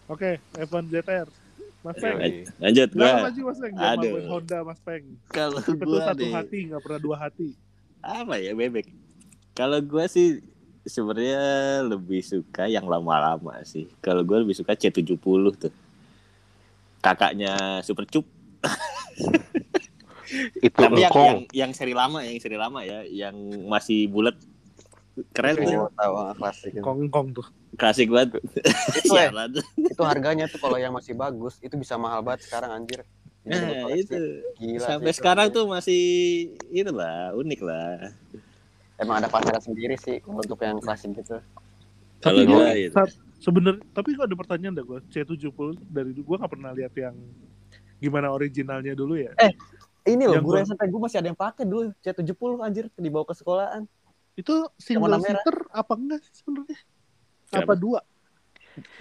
Speaker 4: Oke, F1 ZR. Mas Peng.
Speaker 3: Lanjut gua.
Speaker 4: maju Mas Peng.
Speaker 3: Aduh.
Speaker 4: main Honda Mas Peng.
Speaker 3: Kalau gua
Speaker 4: satu
Speaker 3: nih,
Speaker 4: hati, gak pernah dua hati.
Speaker 3: apa ya bebek? Kalau gua sih sebenarnya lebih suka yang lama-lama sih. Kalau gua lebih suka C70 tuh. Kakaknya Super Cup. (laughs)
Speaker 1: itu
Speaker 3: Tapi yang, yang yang seri lama, yang seri lama ya, yang masih bulat. Keren tuh.
Speaker 2: Tahu ah, klasik itu.
Speaker 4: Kongkong tuh.
Speaker 3: Klasik banget.
Speaker 2: Itu, (laughs)
Speaker 3: Sialan.
Speaker 2: itu harganya tuh kalau yang masih bagus itu bisa mahal banget sekarang anjir.
Speaker 3: Nah, itu.
Speaker 2: Gila
Speaker 3: Sampai
Speaker 2: sih itu.
Speaker 3: sekarang tuh masih itulah unik lah.
Speaker 2: Emang ada pasar sendiri sih untuk yang klasik gitu.
Speaker 3: Kalau
Speaker 4: saat- sebenernya tapi kok ada pertanyaan dah gue C70 dari gue gak pernah lihat yang gimana originalnya dulu ya.
Speaker 2: Eh, Ini loh
Speaker 4: Yang
Speaker 2: guru SMP gue masih ada yang pakai dulu C70 anjir dibawa ke sekolahan.
Speaker 4: Itu single seater apa enggak sih sebenarnya? Apa dua?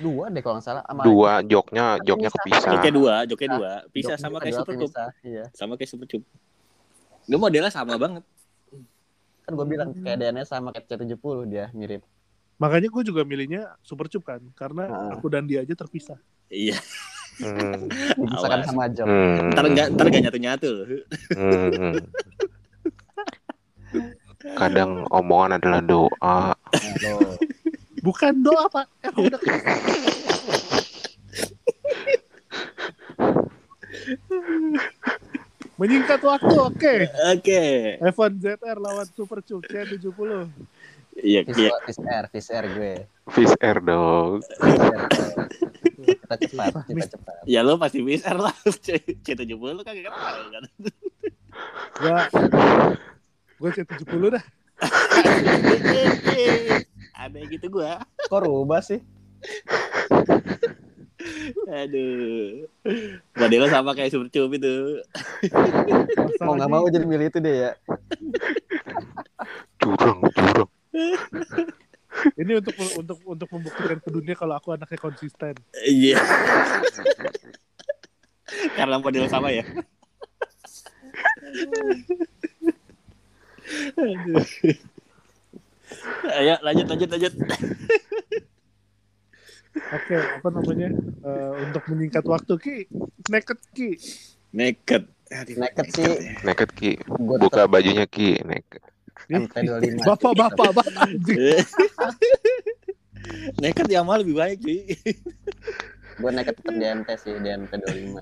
Speaker 2: Dua deh kalau nggak salah sama
Speaker 1: dua joknya joknya
Speaker 2: Bisa.
Speaker 1: kepisah
Speaker 3: Joknya dua, joknya dua. Pisah sama kayak Super Cup.
Speaker 2: Iya.
Speaker 3: Sama kayak Super Cup. Dia modelnya sama banget.
Speaker 2: Kan gue bilang kayak DNA sama kayak C70 dia mirip.
Speaker 4: Makanya gue juga milihnya Super Cup kan, karena
Speaker 2: Ah.
Speaker 4: aku dan dia aja terpisah.
Speaker 3: Iya.
Speaker 1: Hmm, (laughs)
Speaker 2: Misalkan sama jok.
Speaker 1: hmm,
Speaker 3: Ntar nggak ntar nggak nyatu nyatu loh.
Speaker 1: hmm, hmm. (laughs) kadang omongan adalah doa
Speaker 2: Aduh. (laughs)
Speaker 4: Bukan doa pak, emang udah Menyingkat waktu, oke.
Speaker 3: Oke.
Speaker 4: F1 ZR lawan Super Cup C70.
Speaker 3: Iya,
Speaker 2: Fish,
Speaker 3: iya.
Speaker 2: fish air, fish air gue.
Speaker 1: fish air dong
Speaker 2: Fish air. kita cepat, kita cepat.
Speaker 3: Ya lo pasti bisa lah. C C70 lo kagak kenal kan.
Speaker 4: Gua, gua C70 dah. (laughs)
Speaker 3: Ada gitu gua.
Speaker 2: Kok rubah sih? (laughs)
Speaker 3: Aduh. Modelnya sama kayak Super Cup itu. (laughs)
Speaker 2: Mau nggak mau jadi milih itu deh ya.
Speaker 1: curang curang
Speaker 4: Ini untuk untuk untuk membuktikan ke dunia kalau aku anaknya konsisten.
Speaker 3: Iya. Karena model sama ya. Aduh. Ayo lanjut lanjut lanjut.
Speaker 4: Oke, apa namanya? Eh, untuk menyingkat waktu Ki, naked Ki.
Speaker 3: Naked. Aduh,
Speaker 2: Naked sih.
Speaker 1: naked ki
Speaker 2: Gue
Speaker 1: buka bajunya ki naked
Speaker 2: MT25.
Speaker 4: Bapak-bapak, bapak. anjing. (laughs)
Speaker 3: Naked yang mah lebih baik cuy.
Speaker 2: Gue naked tetap di MT sih, di MT25.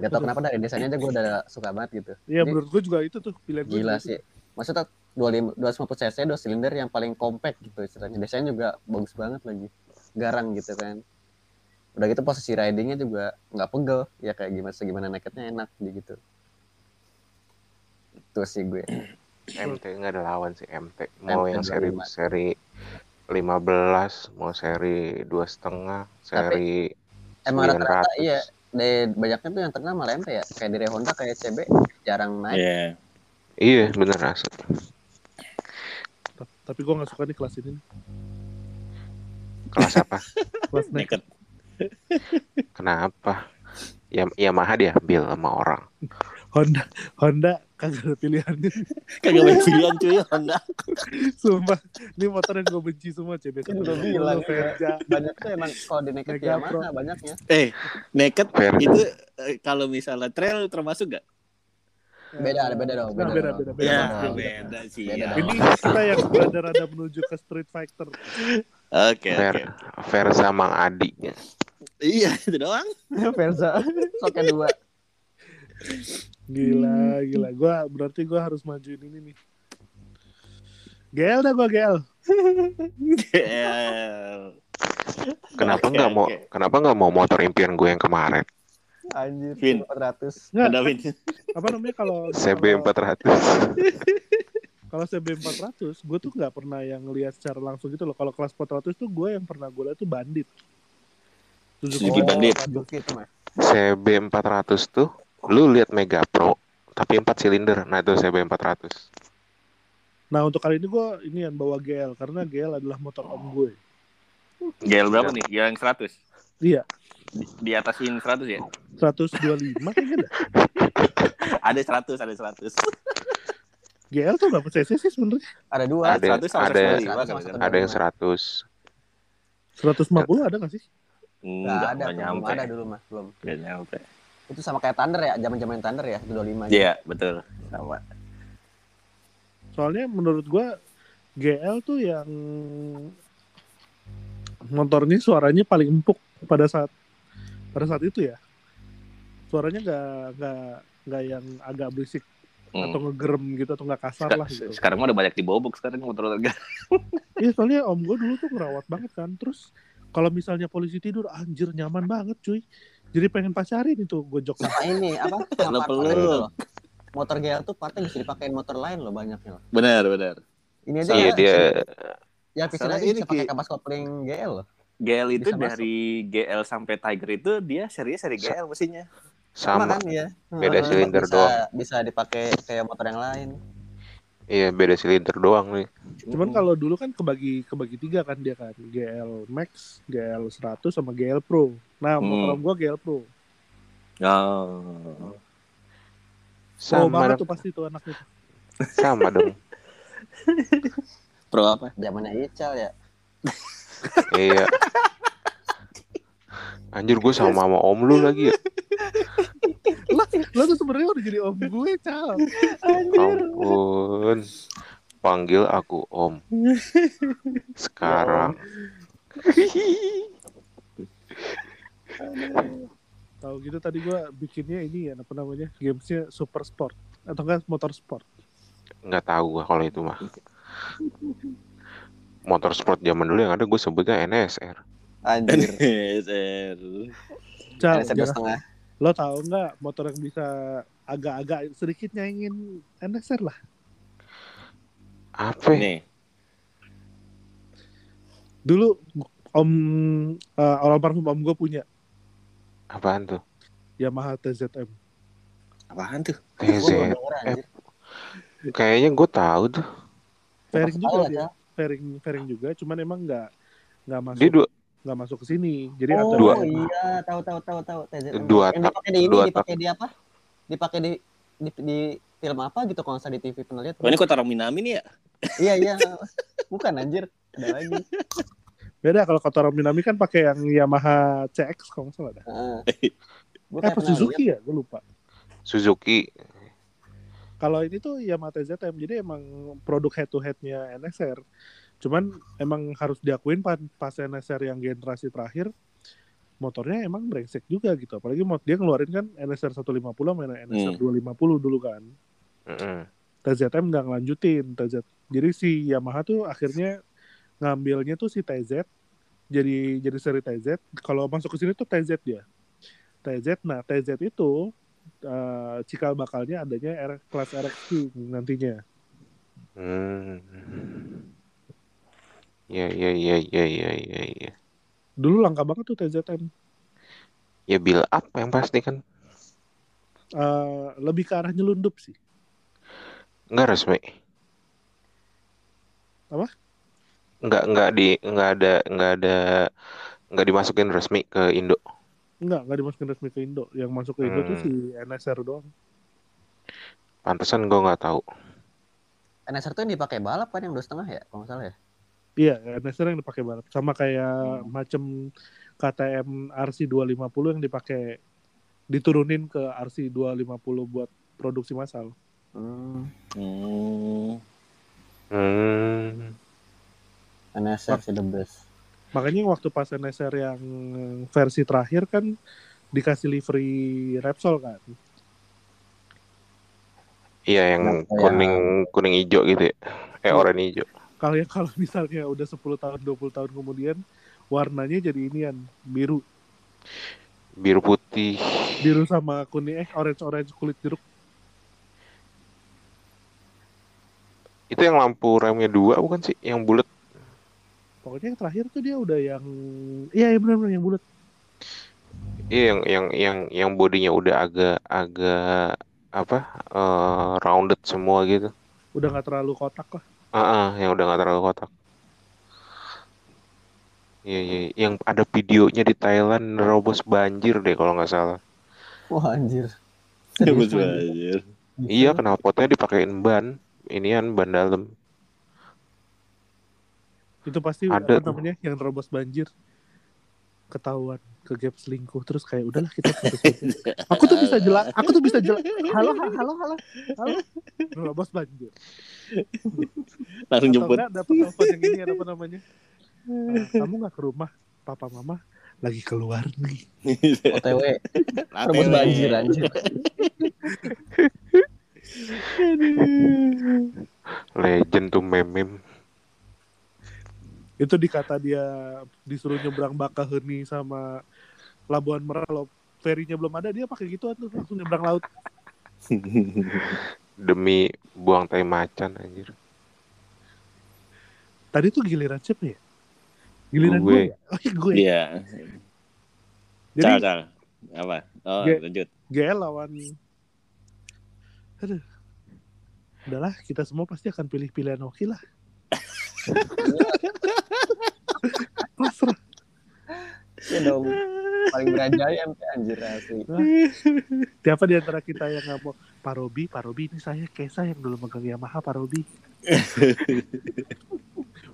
Speaker 2: Gak tau kenapa dari desainnya aja gue udah suka banget gitu.
Speaker 4: Iya, menurut gua juga itu tuh pilihan gua
Speaker 2: Gila sih. Maksudnya 25 250 cc dua silinder yang paling compact gitu istilahnya. Desainnya juga bagus banget lagi. Garang gitu kan. Udah gitu posisi ridingnya juga nggak pegel. Ya kayak gimana segimana nakednya enak gitu. Itu sih gue.
Speaker 1: MT nggak ada lawan sih MT mau
Speaker 2: MT
Speaker 1: yang seri
Speaker 2: 25.
Speaker 1: seri 15 mau seri dua setengah seri
Speaker 2: Emang rata-rata
Speaker 1: 900.
Speaker 2: iya dari banyaknya tuh yang terkenal malah MP ya. Kayak dari Honda kayak CB jarang naik.
Speaker 3: Iya.
Speaker 1: Iya bener.
Speaker 4: Ta- Tapi gue gak suka nih kelas ini.
Speaker 1: Kelas apa? (laughs)
Speaker 4: Kelas naked.
Speaker 1: Kenapa? Ya Yamaha diambil sama orang.
Speaker 4: Honda, Honda kagak ada pilihannya.
Speaker 3: Kagak banyak pilihan cuy Honda.
Speaker 4: Sumpah, ini motor yang gue benci semua CB.
Speaker 2: Kan udah bilang,
Speaker 4: Verja.
Speaker 2: Banyak tuh emang kalau di naked ya mana banyaknya.
Speaker 3: Eh, naked
Speaker 1: Fair.
Speaker 3: itu eh, kalau misalnya trail termasuk gak?
Speaker 2: Beda, ada beda dong.
Speaker 4: Nah,
Speaker 2: Beda,
Speaker 4: beda,
Speaker 2: dong.
Speaker 4: beda, beda.
Speaker 3: Ya,
Speaker 2: dong.
Speaker 3: beda sih.
Speaker 2: Beda
Speaker 3: ya.
Speaker 2: dong.
Speaker 4: Ini kita yang rada-rada menuju ke Street Fighter.
Speaker 3: Oke, oke.
Speaker 1: Versa Mang Adi.
Speaker 3: Iya, itu doang. (laughs)
Speaker 2: Versa. Soknya dua.
Speaker 4: Gila, gila. Gua berarti gua harus majuin ini nih. GL dah gua GL.
Speaker 3: GL.
Speaker 1: Kenapa
Speaker 3: Oke,
Speaker 1: nggak mau?
Speaker 3: oke.
Speaker 1: Kenapa nggak mau motor impian gue yang kemarin?
Speaker 2: Anjir,
Speaker 3: Vin.
Speaker 2: 400.
Speaker 4: Nggak,
Speaker 3: Ada Win.
Speaker 4: apa namanya kalau
Speaker 1: CB
Speaker 4: kalau-
Speaker 1: 400. (laughs)
Speaker 4: Kalau CB 400, gue tuh nggak pernah yang lihat secara langsung gitu loh. Kalau kelas 400 tuh gue yang pernah gue lihat tuh bandit.
Speaker 3: Suzuki Bandit.
Speaker 2: Itu mah.
Speaker 1: CB 400 tuh lu lihat Mega Pro tapi 4 silinder. Nah itu CB 400.
Speaker 4: Nah untuk kali ini gue ini yang bawa GL karena GL adalah motor om gue.
Speaker 3: GL berapa nih? Yang 100?
Speaker 4: Iya,
Speaker 3: Di, di atasin 100 ya?
Speaker 4: 125 kayaknya. (laughs)
Speaker 3: Ada 100, ada 100. (laughs)
Speaker 4: GL tuh berapa cc sih sebenarnya?
Speaker 2: Ada dua.
Speaker 1: Ada-
Speaker 3: 100 sama
Speaker 1: ada-
Speaker 3: 125 kan?
Speaker 2: ada-
Speaker 1: Ada yang 100.
Speaker 4: 150 ada nggak sih?
Speaker 2: Enggak ada,
Speaker 3: enggak
Speaker 2: belum
Speaker 3: nyampe.
Speaker 2: ada dulu mah, belum.
Speaker 3: Enggak nyampe.
Speaker 2: Itu sama kayak Thunder ya, zaman-zaman Thunder ya, itu 25.
Speaker 3: Iya, betul. Sama.
Speaker 4: Soalnya menurut gue GL tuh yang motornya suaranya paling empuk pada saat pada saat itu ya. Suaranya nggak nggak nggak yang agak berisik
Speaker 3: Hmm.
Speaker 4: atau ngegerem gitu atau nggak kasar lah gitu.
Speaker 3: Sekarang mah udah banyak dibobok sekarang motor harga. (laughs)
Speaker 4: Iya soalnya om gue dulu tuh ngerawat banget kan. Terus kalau misalnya polisi tidur anjir nyaman banget cuy. Jadi pengen pacarin itu gue jok.
Speaker 2: Sama ini apa?
Speaker 3: Lo (laughs)
Speaker 2: Sama
Speaker 3: perlu.
Speaker 2: Motor GL tuh partnya bisa dipakein motor lain loh banyaknya loh.
Speaker 3: Benar, benar.
Speaker 2: Ini aja
Speaker 1: Iya
Speaker 2: ya,
Speaker 1: dia
Speaker 2: ya aja
Speaker 3: ini,
Speaker 2: bisa pakai kapas kopling GL loh.
Speaker 3: GL itu
Speaker 2: Bisa masuk.
Speaker 3: dari GL sampai Tiger itu dia serinya seri GL mesinnya.
Speaker 1: Sama.
Speaker 2: kan ya.
Speaker 1: Beda silinder
Speaker 2: bisa,
Speaker 1: doang.
Speaker 2: Bisa dipakai kayak motor yang lain.
Speaker 1: Iya beda silinder doang nih.
Speaker 4: Cuman kalau dulu kan kebagi kebagi tiga kan dia kan GL Max, GL 100 sama GL Pro. Nah motor
Speaker 3: Hmm.
Speaker 4: om gue GL Pro.
Speaker 3: Oh.
Speaker 4: Pro
Speaker 1: Sama
Speaker 4: banget
Speaker 1: dong.
Speaker 4: tuh pasti tuh anaknya.
Speaker 1: Sama dong. (laughs)
Speaker 3: Pro apa?
Speaker 2: Zamannya Ical ya.
Speaker 1: Iya. (laughs) Anjir gue sama sama om lu lagi ya. (laughs)
Speaker 4: Lah, lo tuh sebenarnya udah jadi om gue, Cal.
Speaker 1: Ampun. Panggil aku om. Sekarang.
Speaker 4: Tahu gitu tadi gue bikinnya ini ya apa namanya? Gamesnya Super Sport atau enggak motor sport.
Speaker 1: nggak tahu gua kalau itu mah. Motor sport zaman dulu yang ada gue sebutnya NSR.
Speaker 2: Anjir.
Speaker 3: NSR.
Speaker 4: Cal,
Speaker 2: NSR setengah.
Speaker 4: lo tahu nggak motor yang bisa agak-agak sedikit nyaingin NSR lah.
Speaker 1: Apa? ya?
Speaker 3: Nih,
Speaker 4: Dulu om uh, almarhum om gue punya
Speaker 1: Apaan tuh?
Speaker 4: Yamaha TZM.
Speaker 3: apaan tuh?
Speaker 2: Gua baru
Speaker 1: TZ.
Speaker 2: denger, anjir.
Speaker 1: Kayaknya gue tahu tuh.
Speaker 4: Fairing juga dia. Fairing fairing juga, cuman emang nggak nggak masuk
Speaker 1: Dia dua,
Speaker 4: nggak masuk ke sini. Jadi
Speaker 2: Oh
Speaker 4: ada
Speaker 1: Dua.
Speaker 2: iya, tahu tahu tahu tahu TZM.
Speaker 1: Dua
Speaker 2: yang dipakai di ini,
Speaker 1: dua
Speaker 2: dipakai di apa? Dipakai di di, di film apa gitu kalau nggak salah di TV pernah lihat.
Speaker 3: Oh, ini kota Minami nih ya? (laughs)
Speaker 2: Iya iya. Bukan anjir. Ada lagi.
Speaker 4: beda kalau Kotor Minami kan pakai yang Yamaha CX kalau nggak salah dah.
Speaker 2: Heeh. (laughs) Gua
Speaker 4: Eh,
Speaker 2: kayak
Speaker 4: apa Suzuki ya? Gue lupa.
Speaker 1: Suzuki.
Speaker 4: Kalau ini tuh Yamaha TZM, jadi emang produk head to headnya NSR. Cuman emang harus diakuin pas NSR yang generasi terakhir, motornya emang brengsek juga gitu. Apalagi mod dia ngeluarin kan NSR 150 sama NSR
Speaker 3: Hmm.
Speaker 4: 250 dulu kan. TZM nggak ngelanjutin TZ. Jadi si Yamaha tuh akhirnya ngambilnya tuh si TZ jadi jadi seri TZ. Kalau masuk ke sini tuh TZ dia. TZ. Nah TZ itu eh, cikal bakalnya adanya R, kelas RX nantinya.
Speaker 1: Hmm. Ya ya ya ya ya ya ya.
Speaker 4: Dulu langka banget tuh TZM.
Speaker 1: Ya build up yang pasti kan
Speaker 4: Eh, lebih ke arah nyelundup sih.
Speaker 1: nggak resmi.
Speaker 4: Apa?
Speaker 1: Nggak nggak di nggak ada nggak ada nggak dimasukin resmi ke Indo.
Speaker 4: Enggak, enggak dimasukin resmi ke Indo. Yang masuk ke Indo tuh
Speaker 1: Hmm.
Speaker 4: si NSR doang.
Speaker 1: Pantesan gue nggak tahu.
Speaker 2: NSR tuh yang dipakai balap kan yang dua setengah ya kalau nggak salah ya
Speaker 4: Iya, NSR yang dipakai balap. Sama kayak macam KTM RC 250 yang dipakai diturunin ke RC 250 buat produksi massal.
Speaker 2: hmm.
Speaker 3: Hmm.
Speaker 1: Hmm.
Speaker 2: NSR sih the best
Speaker 4: Makanya waktu pas NSR yang versi terakhir kan dikasih livery Repsol kan.
Speaker 1: Iya yang
Speaker 2: Nah,
Speaker 1: kuning kuning hijau gitu ya. Eh
Speaker 4: Iya.
Speaker 1: oranye hijau.
Speaker 4: Kalau (laughs) ya kalau misalnya udah 10 tahun 20 tahun kemudian warnanya jadi inian biru,
Speaker 1: Biru putih.
Speaker 4: biru sama kuning eh orange orange kulit jeruk.
Speaker 1: Itu yang lampu remnya dua bukan sih? Yang bulat.
Speaker 4: Pokoknya yang terakhir tuh dia udah yang iya ya benar-benar yang bulat.
Speaker 1: Iya yang yang yang yang bodinya udah agak agak apa? eh, rounded semua gitu.
Speaker 4: Udah nggak terlalu kotak lah.
Speaker 1: Ah, ah, yang udah nggak terlalu kotak. Iya, iya, yang ada videonya di Thailand nerobos banjir deh kalau nggak salah.
Speaker 2: wah anjir
Speaker 3: Bagus
Speaker 2: Serius, anjir.
Speaker 3: banget.
Speaker 1: Iya, knalpotnya dipakein ban. Inian ban dalam.
Speaker 4: Itu pasti
Speaker 1: Ada
Speaker 4: apa namanya yang terobos banjir ketahuan ke gap selingkuh terus kayak udahlah kita putus. Aku tuh bisa jelas, aku tuh bisa jelas. Halo, halo, halo, halo, halo. Terobos banjir.
Speaker 3: Langsung
Speaker 4: Atau
Speaker 3: jemput.
Speaker 4: dapat telepon yang ini apa namanya? Eh, kamu nggak ke rumah papa mama lagi keluar nih.
Speaker 2: OTW terus banjir anjir
Speaker 1: Legend tuh meme.
Speaker 4: Itu dikata dia disuruh nyebrang Bakaheni sama Labuan Merak kalau ferinya belum ada dia pakai gituan tuh langsung nyebrang laut. (laughs)
Speaker 1: Demi buang tai macan anjir.
Speaker 4: Tadi tuh giliran siapa ya? Giliran
Speaker 1: Gue.
Speaker 4: gue. ya? Oh iya gue.
Speaker 3: Iya.
Speaker 4: Jadi
Speaker 3: Cal, cal. Apa? Oh,
Speaker 4: Ge-
Speaker 3: lanjut.
Speaker 4: GL lawan Aduh. Udahlah, kita semua pasti akan pilih pilihan Oki lah. Pasrah.
Speaker 2: ya dong paling berajaya MT anjir asli (laughs)
Speaker 4: Siapa di antara kita yang nggak mau Pak Robi, Pak Robi ini saya Kesa yang dulu megang Yamaha Pak Robi. (laughs)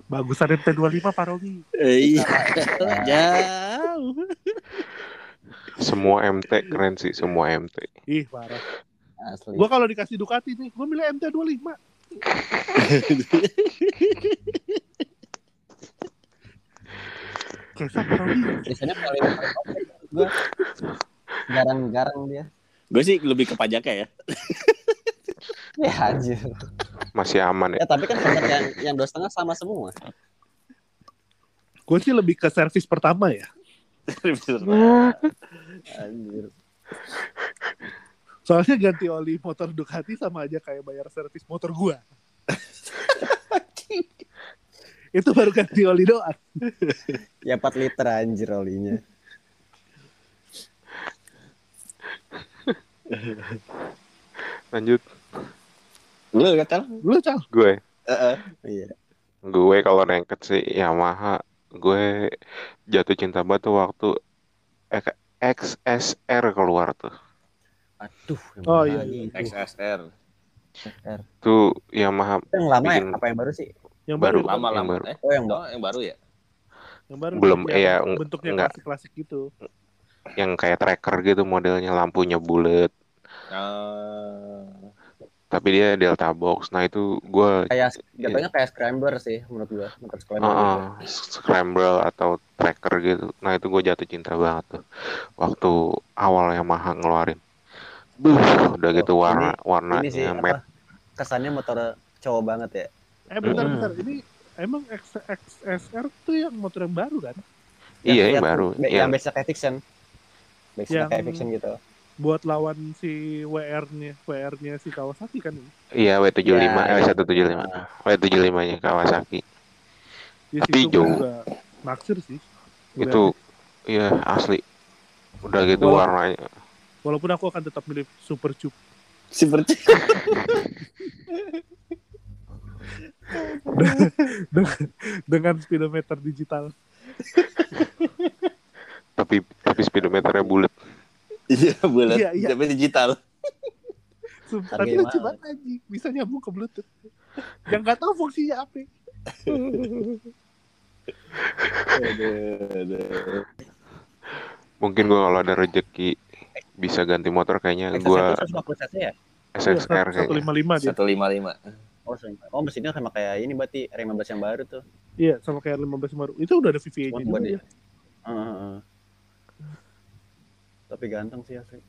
Speaker 4: Bagusan MT25 Pak Robi.
Speaker 3: Eh, Iya. Jauh.
Speaker 1: Semua MT keren sih, semua MT.
Speaker 4: Ih, parah.
Speaker 2: asli
Speaker 4: Gua kalau dikasih Ducati nih, gua milih MT25. Kesa
Speaker 2: biasanya paling gue garang-garang dia
Speaker 3: Gue sih lebih ke pajaknya ya.
Speaker 2: ya anjir
Speaker 1: Masih aman ya.
Speaker 2: ya tapi kan tempat yang yang dua setengah sama semua
Speaker 4: Gue sih lebih ke servis pertama ya.
Speaker 2: anjir
Speaker 4: Soalnya ganti oli motor Ducati sama aja kayak bayar servis motor gua. Itu baru ganti oli doang.
Speaker 2: ya 4 liter anjir olinya
Speaker 1: Lanjut
Speaker 3: Lu tahu?
Speaker 4: Lu cal.
Speaker 1: gue.
Speaker 2: iya
Speaker 1: Gue kalau nengket sih Yamaha, gue jatuh cinta banget tuh waktu XSR keluar tuh.
Speaker 2: Aduh yang
Speaker 4: Oh, iya,
Speaker 2: itu?
Speaker 3: XSR.
Speaker 2: XR.
Speaker 1: Tuh Yamaha
Speaker 2: Itu yang lama ya
Speaker 1: Bikin-
Speaker 2: apa yang baru sih
Speaker 4: Yang
Speaker 1: Baru.
Speaker 4: baru.
Speaker 3: Lama
Speaker 1: Yang
Speaker 3: lama.
Speaker 1: baru.
Speaker 3: Eh,
Speaker 2: oh yang
Speaker 3: oh,
Speaker 2: baru
Speaker 3: yang baru ya?
Speaker 4: Yang baru.
Speaker 1: Belum,
Speaker 4: yang
Speaker 1: iya, eng-
Speaker 4: bentuknya
Speaker 1: enggak.
Speaker 4: klasik-klasik gitu.
Speaker 1: yang kayak tracker gitu modelnya lampunya bulat,
Speaker 3: Ah.
Speaker 1: tapi dia delta box. Nah itu gue
Speaker 2: kayak jatuhnya kayak scrambler sih menurut gua motor scrambler gitu.
Speaker 1: uh, scramble atau tracker gitu. Nah itu gue jatuh cinta banget tuh waktu awal Yamaha ngeluarin. Buh, udah gitu
Speaker 2: Oh,
Speaker 1: warna
Speaker 2: ini
Speaker 1: warnanya
Speaker 2: sih
Speaker 1: matte.
Speaker 2: apa kesannya motor cowok banget ya
Speaker 4: Eh bentar
Speaker 1: Mm.
Speaker 4: bentar. Ini emang X- XSR tuh yang motor yang baru kan?
Speaker 1: Iya, yang
Speaker 2: Yang-
Speaker 1: baru.
Speaker 2: be-
Speaker 1: Yang
Speaker 2: yang basic fiction basic
Speaker 4: Yang-
Speaker 2: fiction gitu
Speaker 4: Buat lawan si WR-nya, WR-nya si Kawasaki kan ini.
Speaker 1: iya W75,
Speaker 2: Ya,
Speaker 1: eh 175. W75-nya Kawasaki.
Speaker 4: Di
Speaker 1: Tapi jauh.
Speaker 4: juga naksir sih.
Speaker 1: Itu iya asli. Udah gitu warnanya.
Speaker 4: Walaupun aku akan tetap milih Super Cup.
Speaker 3: Super
Speaker 4: dengan, dengan speedometer digital.
Speaker 1: Tapi tapi speedometernya bulat.
Speaker 3: Iya, bulat.
Speaker 4: Iya, iya.
Speaker 3: Tapi digital.
Speaker 4: Sumpah, tapi lucu banget anjing. Bisa nyambung ke Bluetooth. Yang nggak tahu fungsinya apa.
Speaker 3: Aduh, aduh.
Speaker 1: Mungkin gua kalau ada rezeki bisa ganti motor kayaknya
Speaker 2: XS1
Speaker 1: gua
Speaker 2: 150 cc ya?
Speaker 1: SXR kayaknya.
Speaker 4: 155 dia.
Speaker 3: 155.
Speaker 2: Oh, oh mesinnya sama kayak ini berarti R15 yang baru tuh.
Speaker 4: Iya, sama kayak 15 baru. Itu udah ada VVA-nya juga ya.
Speaker 2: dia. Heeh, heeh. Tapi ganteng sih asli.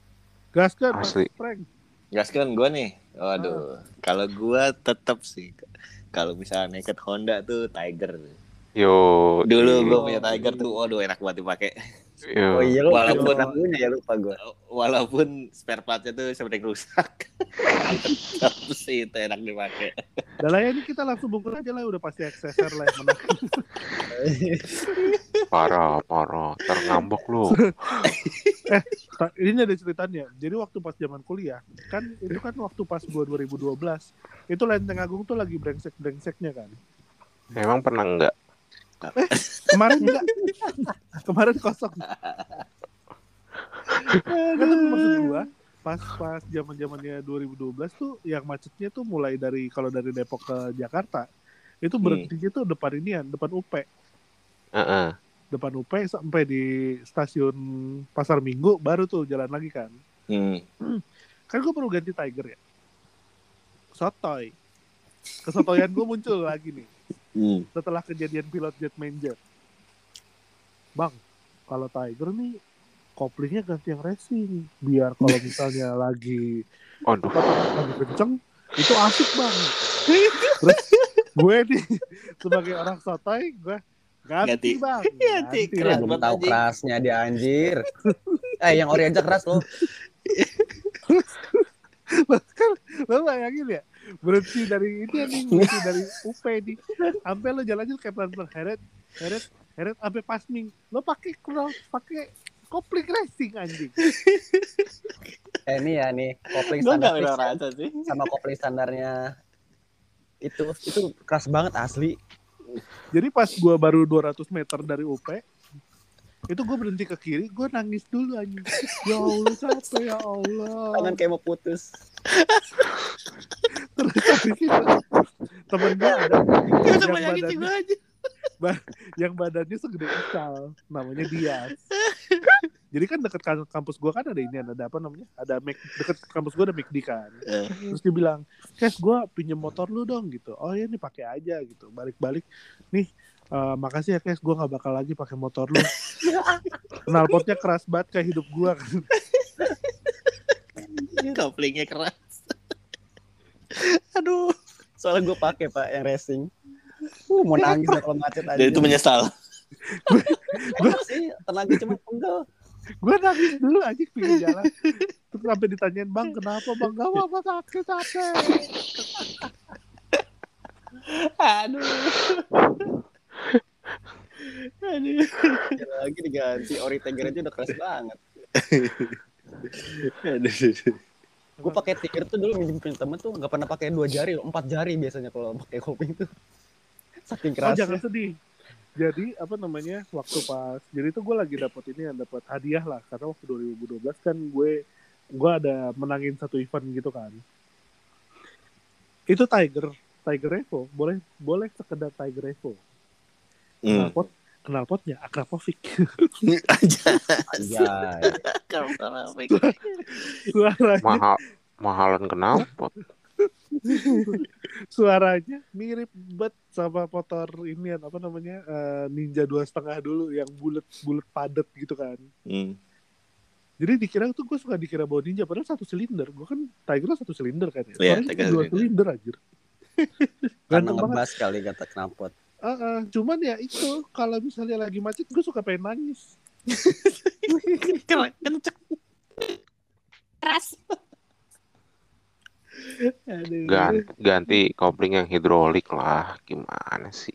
Speaker 4: Gas kan, Mas
Speaker 1: Asli.
Speaker 4: Frank.
Speaker 3: Gaskan gue nih. Waduh, kalau gua tetap sih kalau misalnya naked Honda tuh Tiger.
Speaker 1: Yo.
Speaker 3: Dulu
Speaker 1: iya.
Speaker 3: gue punya Tiger tuh, waduh enak banget dipakai.
Speaker 1: Yo.
Speaker 2: Oh iya lu
Speaker 3: Walaupun-
Speaker 2: punya ya lupa gua. (laughs)
Speaker 3: Walaupun spare partnya tuh sering rusak. Tapi sih itu enak dipakai.
Speaker 4: Dan lah ya ini kita langsung bungkus aja lah udah pasti XSR lah yang menang. (laughs)
Speaker 1: Parah, parah. Terngambok lu. (laughs)
Speaker 4: Ta- ini ada ceritanya. Jadi waktu pas zaman kuliah, kan itu kan waktu pas gua 2012, itu Lenteng Agung tuh lagi brengsek-brengseknya kan.
Speaker 1: Emang pernah enggak?
Speaker 4: Kemarin enggak. Kemarin kosong. Tapi maksud gua pas pas zaman zamannya 2012 tuh yang macetnya tuh mulai dari kalau dari Depok ke Jakarta itu berhentinya tuh depan inian depan UP
Speaker 1: Heeh.
Speaker 4: depan UP sampai di stasiun Pasar Minggu baru tuh jalan lagi kan
Speaker 3: Hmm.
Speaker 4: kan gue perlu ganti Tiger ya sotoy kesotoyan gue muncul lagi nih
Speaker 3: Hmm.
Speaker 4: setelah kejadian pilot jet manger bang kalau Tiger nih koplingnya ganti yang racing biar kalau (laughs) misalnya lagi
Speaker 1: Aduh.
Speaker 4: lagi kenceng itu asik bang terus gue nih sebagai orang sotoy gue
Speaker 3: Ganti.
Speaker 4: ganti, bang (laughs)
Speaker 3: Ganti,
Speaker 4: ganti
Speaker 2: belum
Speaker 3: banget,
Speaker 2: tahu kerasnya dia anjir. (laughs) eh yang ori aja keras loh.
Speaker 4: kan lo bayangin ya berhenti dari ini nih (laughs) berhenti dari UP nih. Sampai lo jalannya kayak pelan pelan heret heret heret sampai pasming lo pakai cross pakai kopling racing anjing.
Speaker 2: Eh ini ya nih kopling standar
Speaker 3: sih.
Speaker 2: sama kopling standarnya. Itu itu keras banget asli.
Speaker 4: jadi pas gua baru 200 meter dari UP itu gue berhenti ke kiri gue nangis dulu anjing. Ya Allah capek ya Allah.
Speaker 2: Tangan kayak mau putus. (laughs)
Speaker 4: terus habis itu temen gue ada yang badannya,
Speaker 3: juga aja. (laughs)
Speaker 4: yang badannya segede ical namanya Dias (laughs) jadi kan deket kan- kampus gue kan ada ini ada apa namanya? Ada Mac deket kampus gue ada McD kan.
Speaker 3: Eh.
Speaker 4: terus dia bilang Kes gue pinjem motor lu dong gitu. Oh ya nih pakai aja gitu. Balik-balik nih eh, makasih ya Kes gue nggak bakal lagi pakai motor lu (laughs) knalpotnya keras banget kayak hidup gue kan (laughs)
Speaker 3: Koplingnya keras. (laughs) Aduh.
Speaker 2: Soalnya gue pakai pak yang racing. Uh, mau nangis kalau macet aja.
Speaker 3: Dan itu menyesal.
Speaker 2: Enggak sih, tenaga cuma penggal.
Speaker 4: gue nangis dulu aja pinggir jalan terus sampai ditanyain bang kenapa bang gak apa sakit sakit
Speaker 3: Aduh. Aduh.
Speaker 2: Lagi diganti ori Tiger aja udah keras banget. (laughs) Gue pakai Tiger tuh dulu minjem punya temen tuh nggak pernah pakai dua jari loh, empat jari biasanya kalau pakai kopling tuh. Saking
Speaker 4: oh jangan sedih jadi apa namanya waktu pas jadi itu gue lagi dapat ini yang dapat hadiah lah karena waktu 2012 kan gue gue ada menangin satu event gitu kan itu Tiger Tiger Evo boleh boleh sekedar Tiger Evo
Speaker 3: Hmm.
Speaker 4: knalpot knalpotnya Akrapovic
Speaker 3: Aja.
Speaker 4: Suaranya
Speaker 1: Mahal mahalan kenapa?
Speaker 4: suaranya mirip banget sama motor ini apa namanya eh, Ninja dua setengah dulu yang bulat bulat padat gitu kan
Speaker 3: Hmm.
Speaker 4: jadi dikira tuh gue suka dikira bawa Ninja padahal satu silinder gue kan Tiger satu silinder kan ya
Speaker 3: Iya,
Speaker 4: Suaranya
Speaker 3: Tiger
Speaker 4: dua
Speaker 3: silinder.
Speaker 4: silinder anjir
Speaker 2: Karena
Speaker 4: ganteng banget
Speaker 2: ngebas kali kata knalpot.
Speaker 4: Ah, ah. cuman ya itu kalau misalnya lagi macet gue suka pengen nangis (laughs)
Speaker 3: Keren, kenceng.
Speaker 5: Keras.
Speaker 4: Aduh.
Speaker 1: Ganti, ganti kopling yang hidrolik lah. Gimana sih?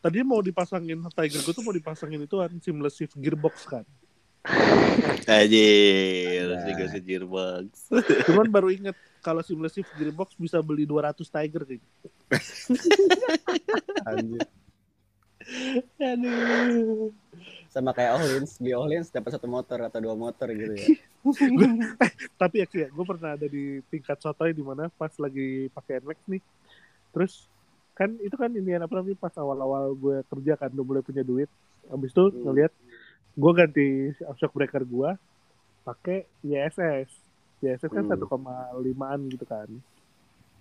Speaker 4: tadinya mau dipasangin Tiger gue tuh mau dipasangin itu kan seamless shift gearbox kan
Speaker 3: Anjir,
Speaker 2: Nah.
Speaker 3: negosiasi gearbox.
Speaker 4: Cuman baru inget kalau simulasi gearbox bisa beli 200 Tiger gitu. (laughs)
Speaker 2: Anjir.
Speaker 3: Aduh.
Speaker 2: Sama kayak Ohlins, beli Ohlins dapat satu motor atau dua motor gitu ya. (laughs)
Speaker 4: Tapi ya, ya gue pernah ada di tingkat sotoy di mana pas lagi pakai NMAX nih. Terus kan itu kan ini apa namanya pas awal-awal gue kerja kan udah mulai punya duit. Habis itu
Speaker 2: Hmm.
Speaker 4: Gue ganti shock breaker gue pakai ISS. ISS kan
Speaker 2: Hmm.
Speaker 4: 1,5an gitu kan.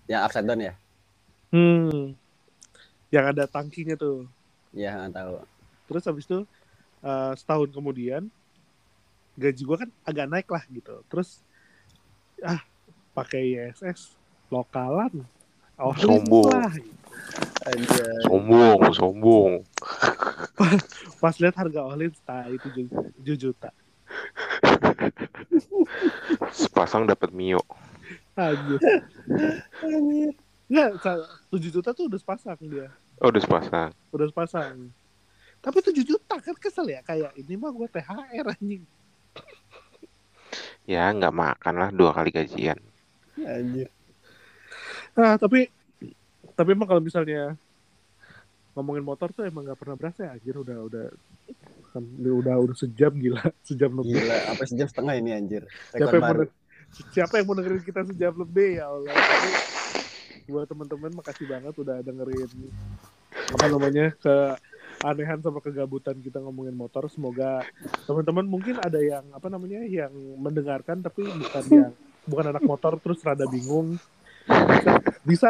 Speaker 2: Yang upside down ya?
Speaker 4: Hmm. Yang ada tangkinya tuh.
Speaker 2: Iya, nggak tahu.
Speaker 4: Terus habis itu eh, setahun kemudian gaji gue kan agak naik lah gitu. Terus ah pakai ISS lokalan.
Speaker 1: Sombong.
Speaker 4: lah.
Speaker 2: Anjir.
Speaker 1: Sombong, sombong.
Speaker 4: Pas lihat harga nah itu 7 juta.
Speaker 1: Sepasang dapat Mio.
Speaker 4: Anjir. Nggak, sa- 7 juta tuh udah sepasang dia.
Speaker 1: Oh, udah sepasang.
Speaker 4: Udah sepasang. Tapi 7 juta kan kesel ya. Kayak ini mah gue THR anjing.
Speaker 1: Ya, nggak makan lah dua kali gajian.
Speaker 2: Anjir.
Speaker 4: Nah, tapi tapi emang kalau misalnya ngomongin motor tuh emang nggak pernah berasa ya anjir. Udah udah kan udah udah sejam gila. (laughs) Sejam lebih.
Speaker 2: Gila, apa sejam setengah ini anjir.
Speaker 4: siapa yang, mau,
Speaker 2: baru.
Speaker 4: siapa yang mau dengerin kita sejam lebih? Ya Allah. Tapi buat teman-teman makasih banget udah dengerin apa namanya ke anehan sama kegabutan kita ngomongin motor. Semoga teman-teman mungkin ada yang apa namanya yang mendengarkan tapi bukan yang bukan anak motor terus rada bingung bisa bisa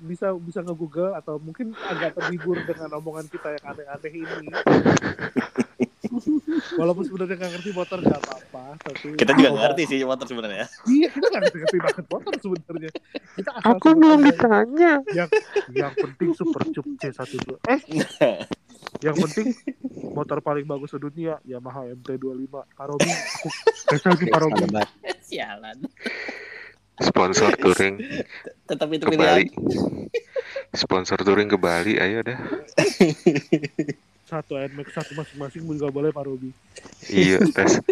Speaker 4: bisa bisa nge-google atau mungkin agak terhibur dengan omongan kita yang aneh-aneh ini walaupun sebenarnya nggak ngerti motor nggak apa-apa tapi
Speaker 3: Kita juga nggak ngerti sih motor sebenarnya.
Speaker 4: iya kita nggak ngerti ngerti banget motor sebenarnya kita asal
Speaker 1: Aku belum ditanya.
Speaker 4: yang yang penting super cup C12 eh (laughs) yang penting motor paling bagus sedunia Yamaha MT25 Paromi aku
Speaker 2: Ada banget.
Speaker 3: Sialan.
Speaker 1: Sponsor (laughs) touring
Speaker 3: Tetap itu
Speaker 1: ke Bali. Sponsor touring ke Bali, ayo dah.
Speaker 4: satu NMAX satu masing-masing juga boleh Paromi
Speaker 1: Iya, (laughs) tes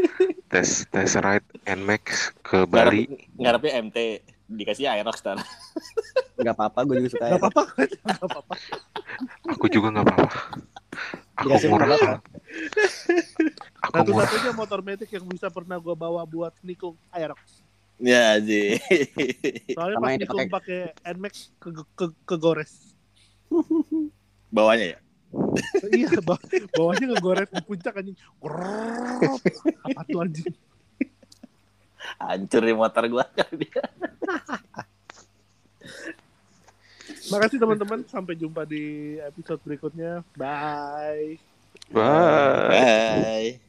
Speaker 1: tes tes ride Nmax ke Bali.
Speaker 3: Ngarepnya MT dikasih Aerox tar. (laughs)
Speaker 2: Nggak apa-apa, gue juga suka.
Speaker 4: nggak apa-apa nggak apa-apa
Speaker 1: Aku juga nggak apa-apa. Aku
Speaker 2: Dikasih
Speaker 1: murah. Aku murah.
Speaker 4: satu-satunya motor metik yang bisa pernah gue bawa buat nikung Aerox
Speaker 3: Ya sih.
Speaker 4: soalnya
Speaker 2: Sama
Speaker 4: pas
Speaker 2: dipakai-
Speaker 4: pakai NMAX ke, ke, ke gores
Speaker 3: Bawahnya ya.
Speaker 4: iya (laughs) baw bawahnya ngegores di puncak anjing apa tuh anjing
Speaker 3: Hancur nih motor gua.
Speaker 4: makasih teman-teman sampai jumpa di episode berikutnya bye
Speaker 1: Bye.
Speaker 3: Bye.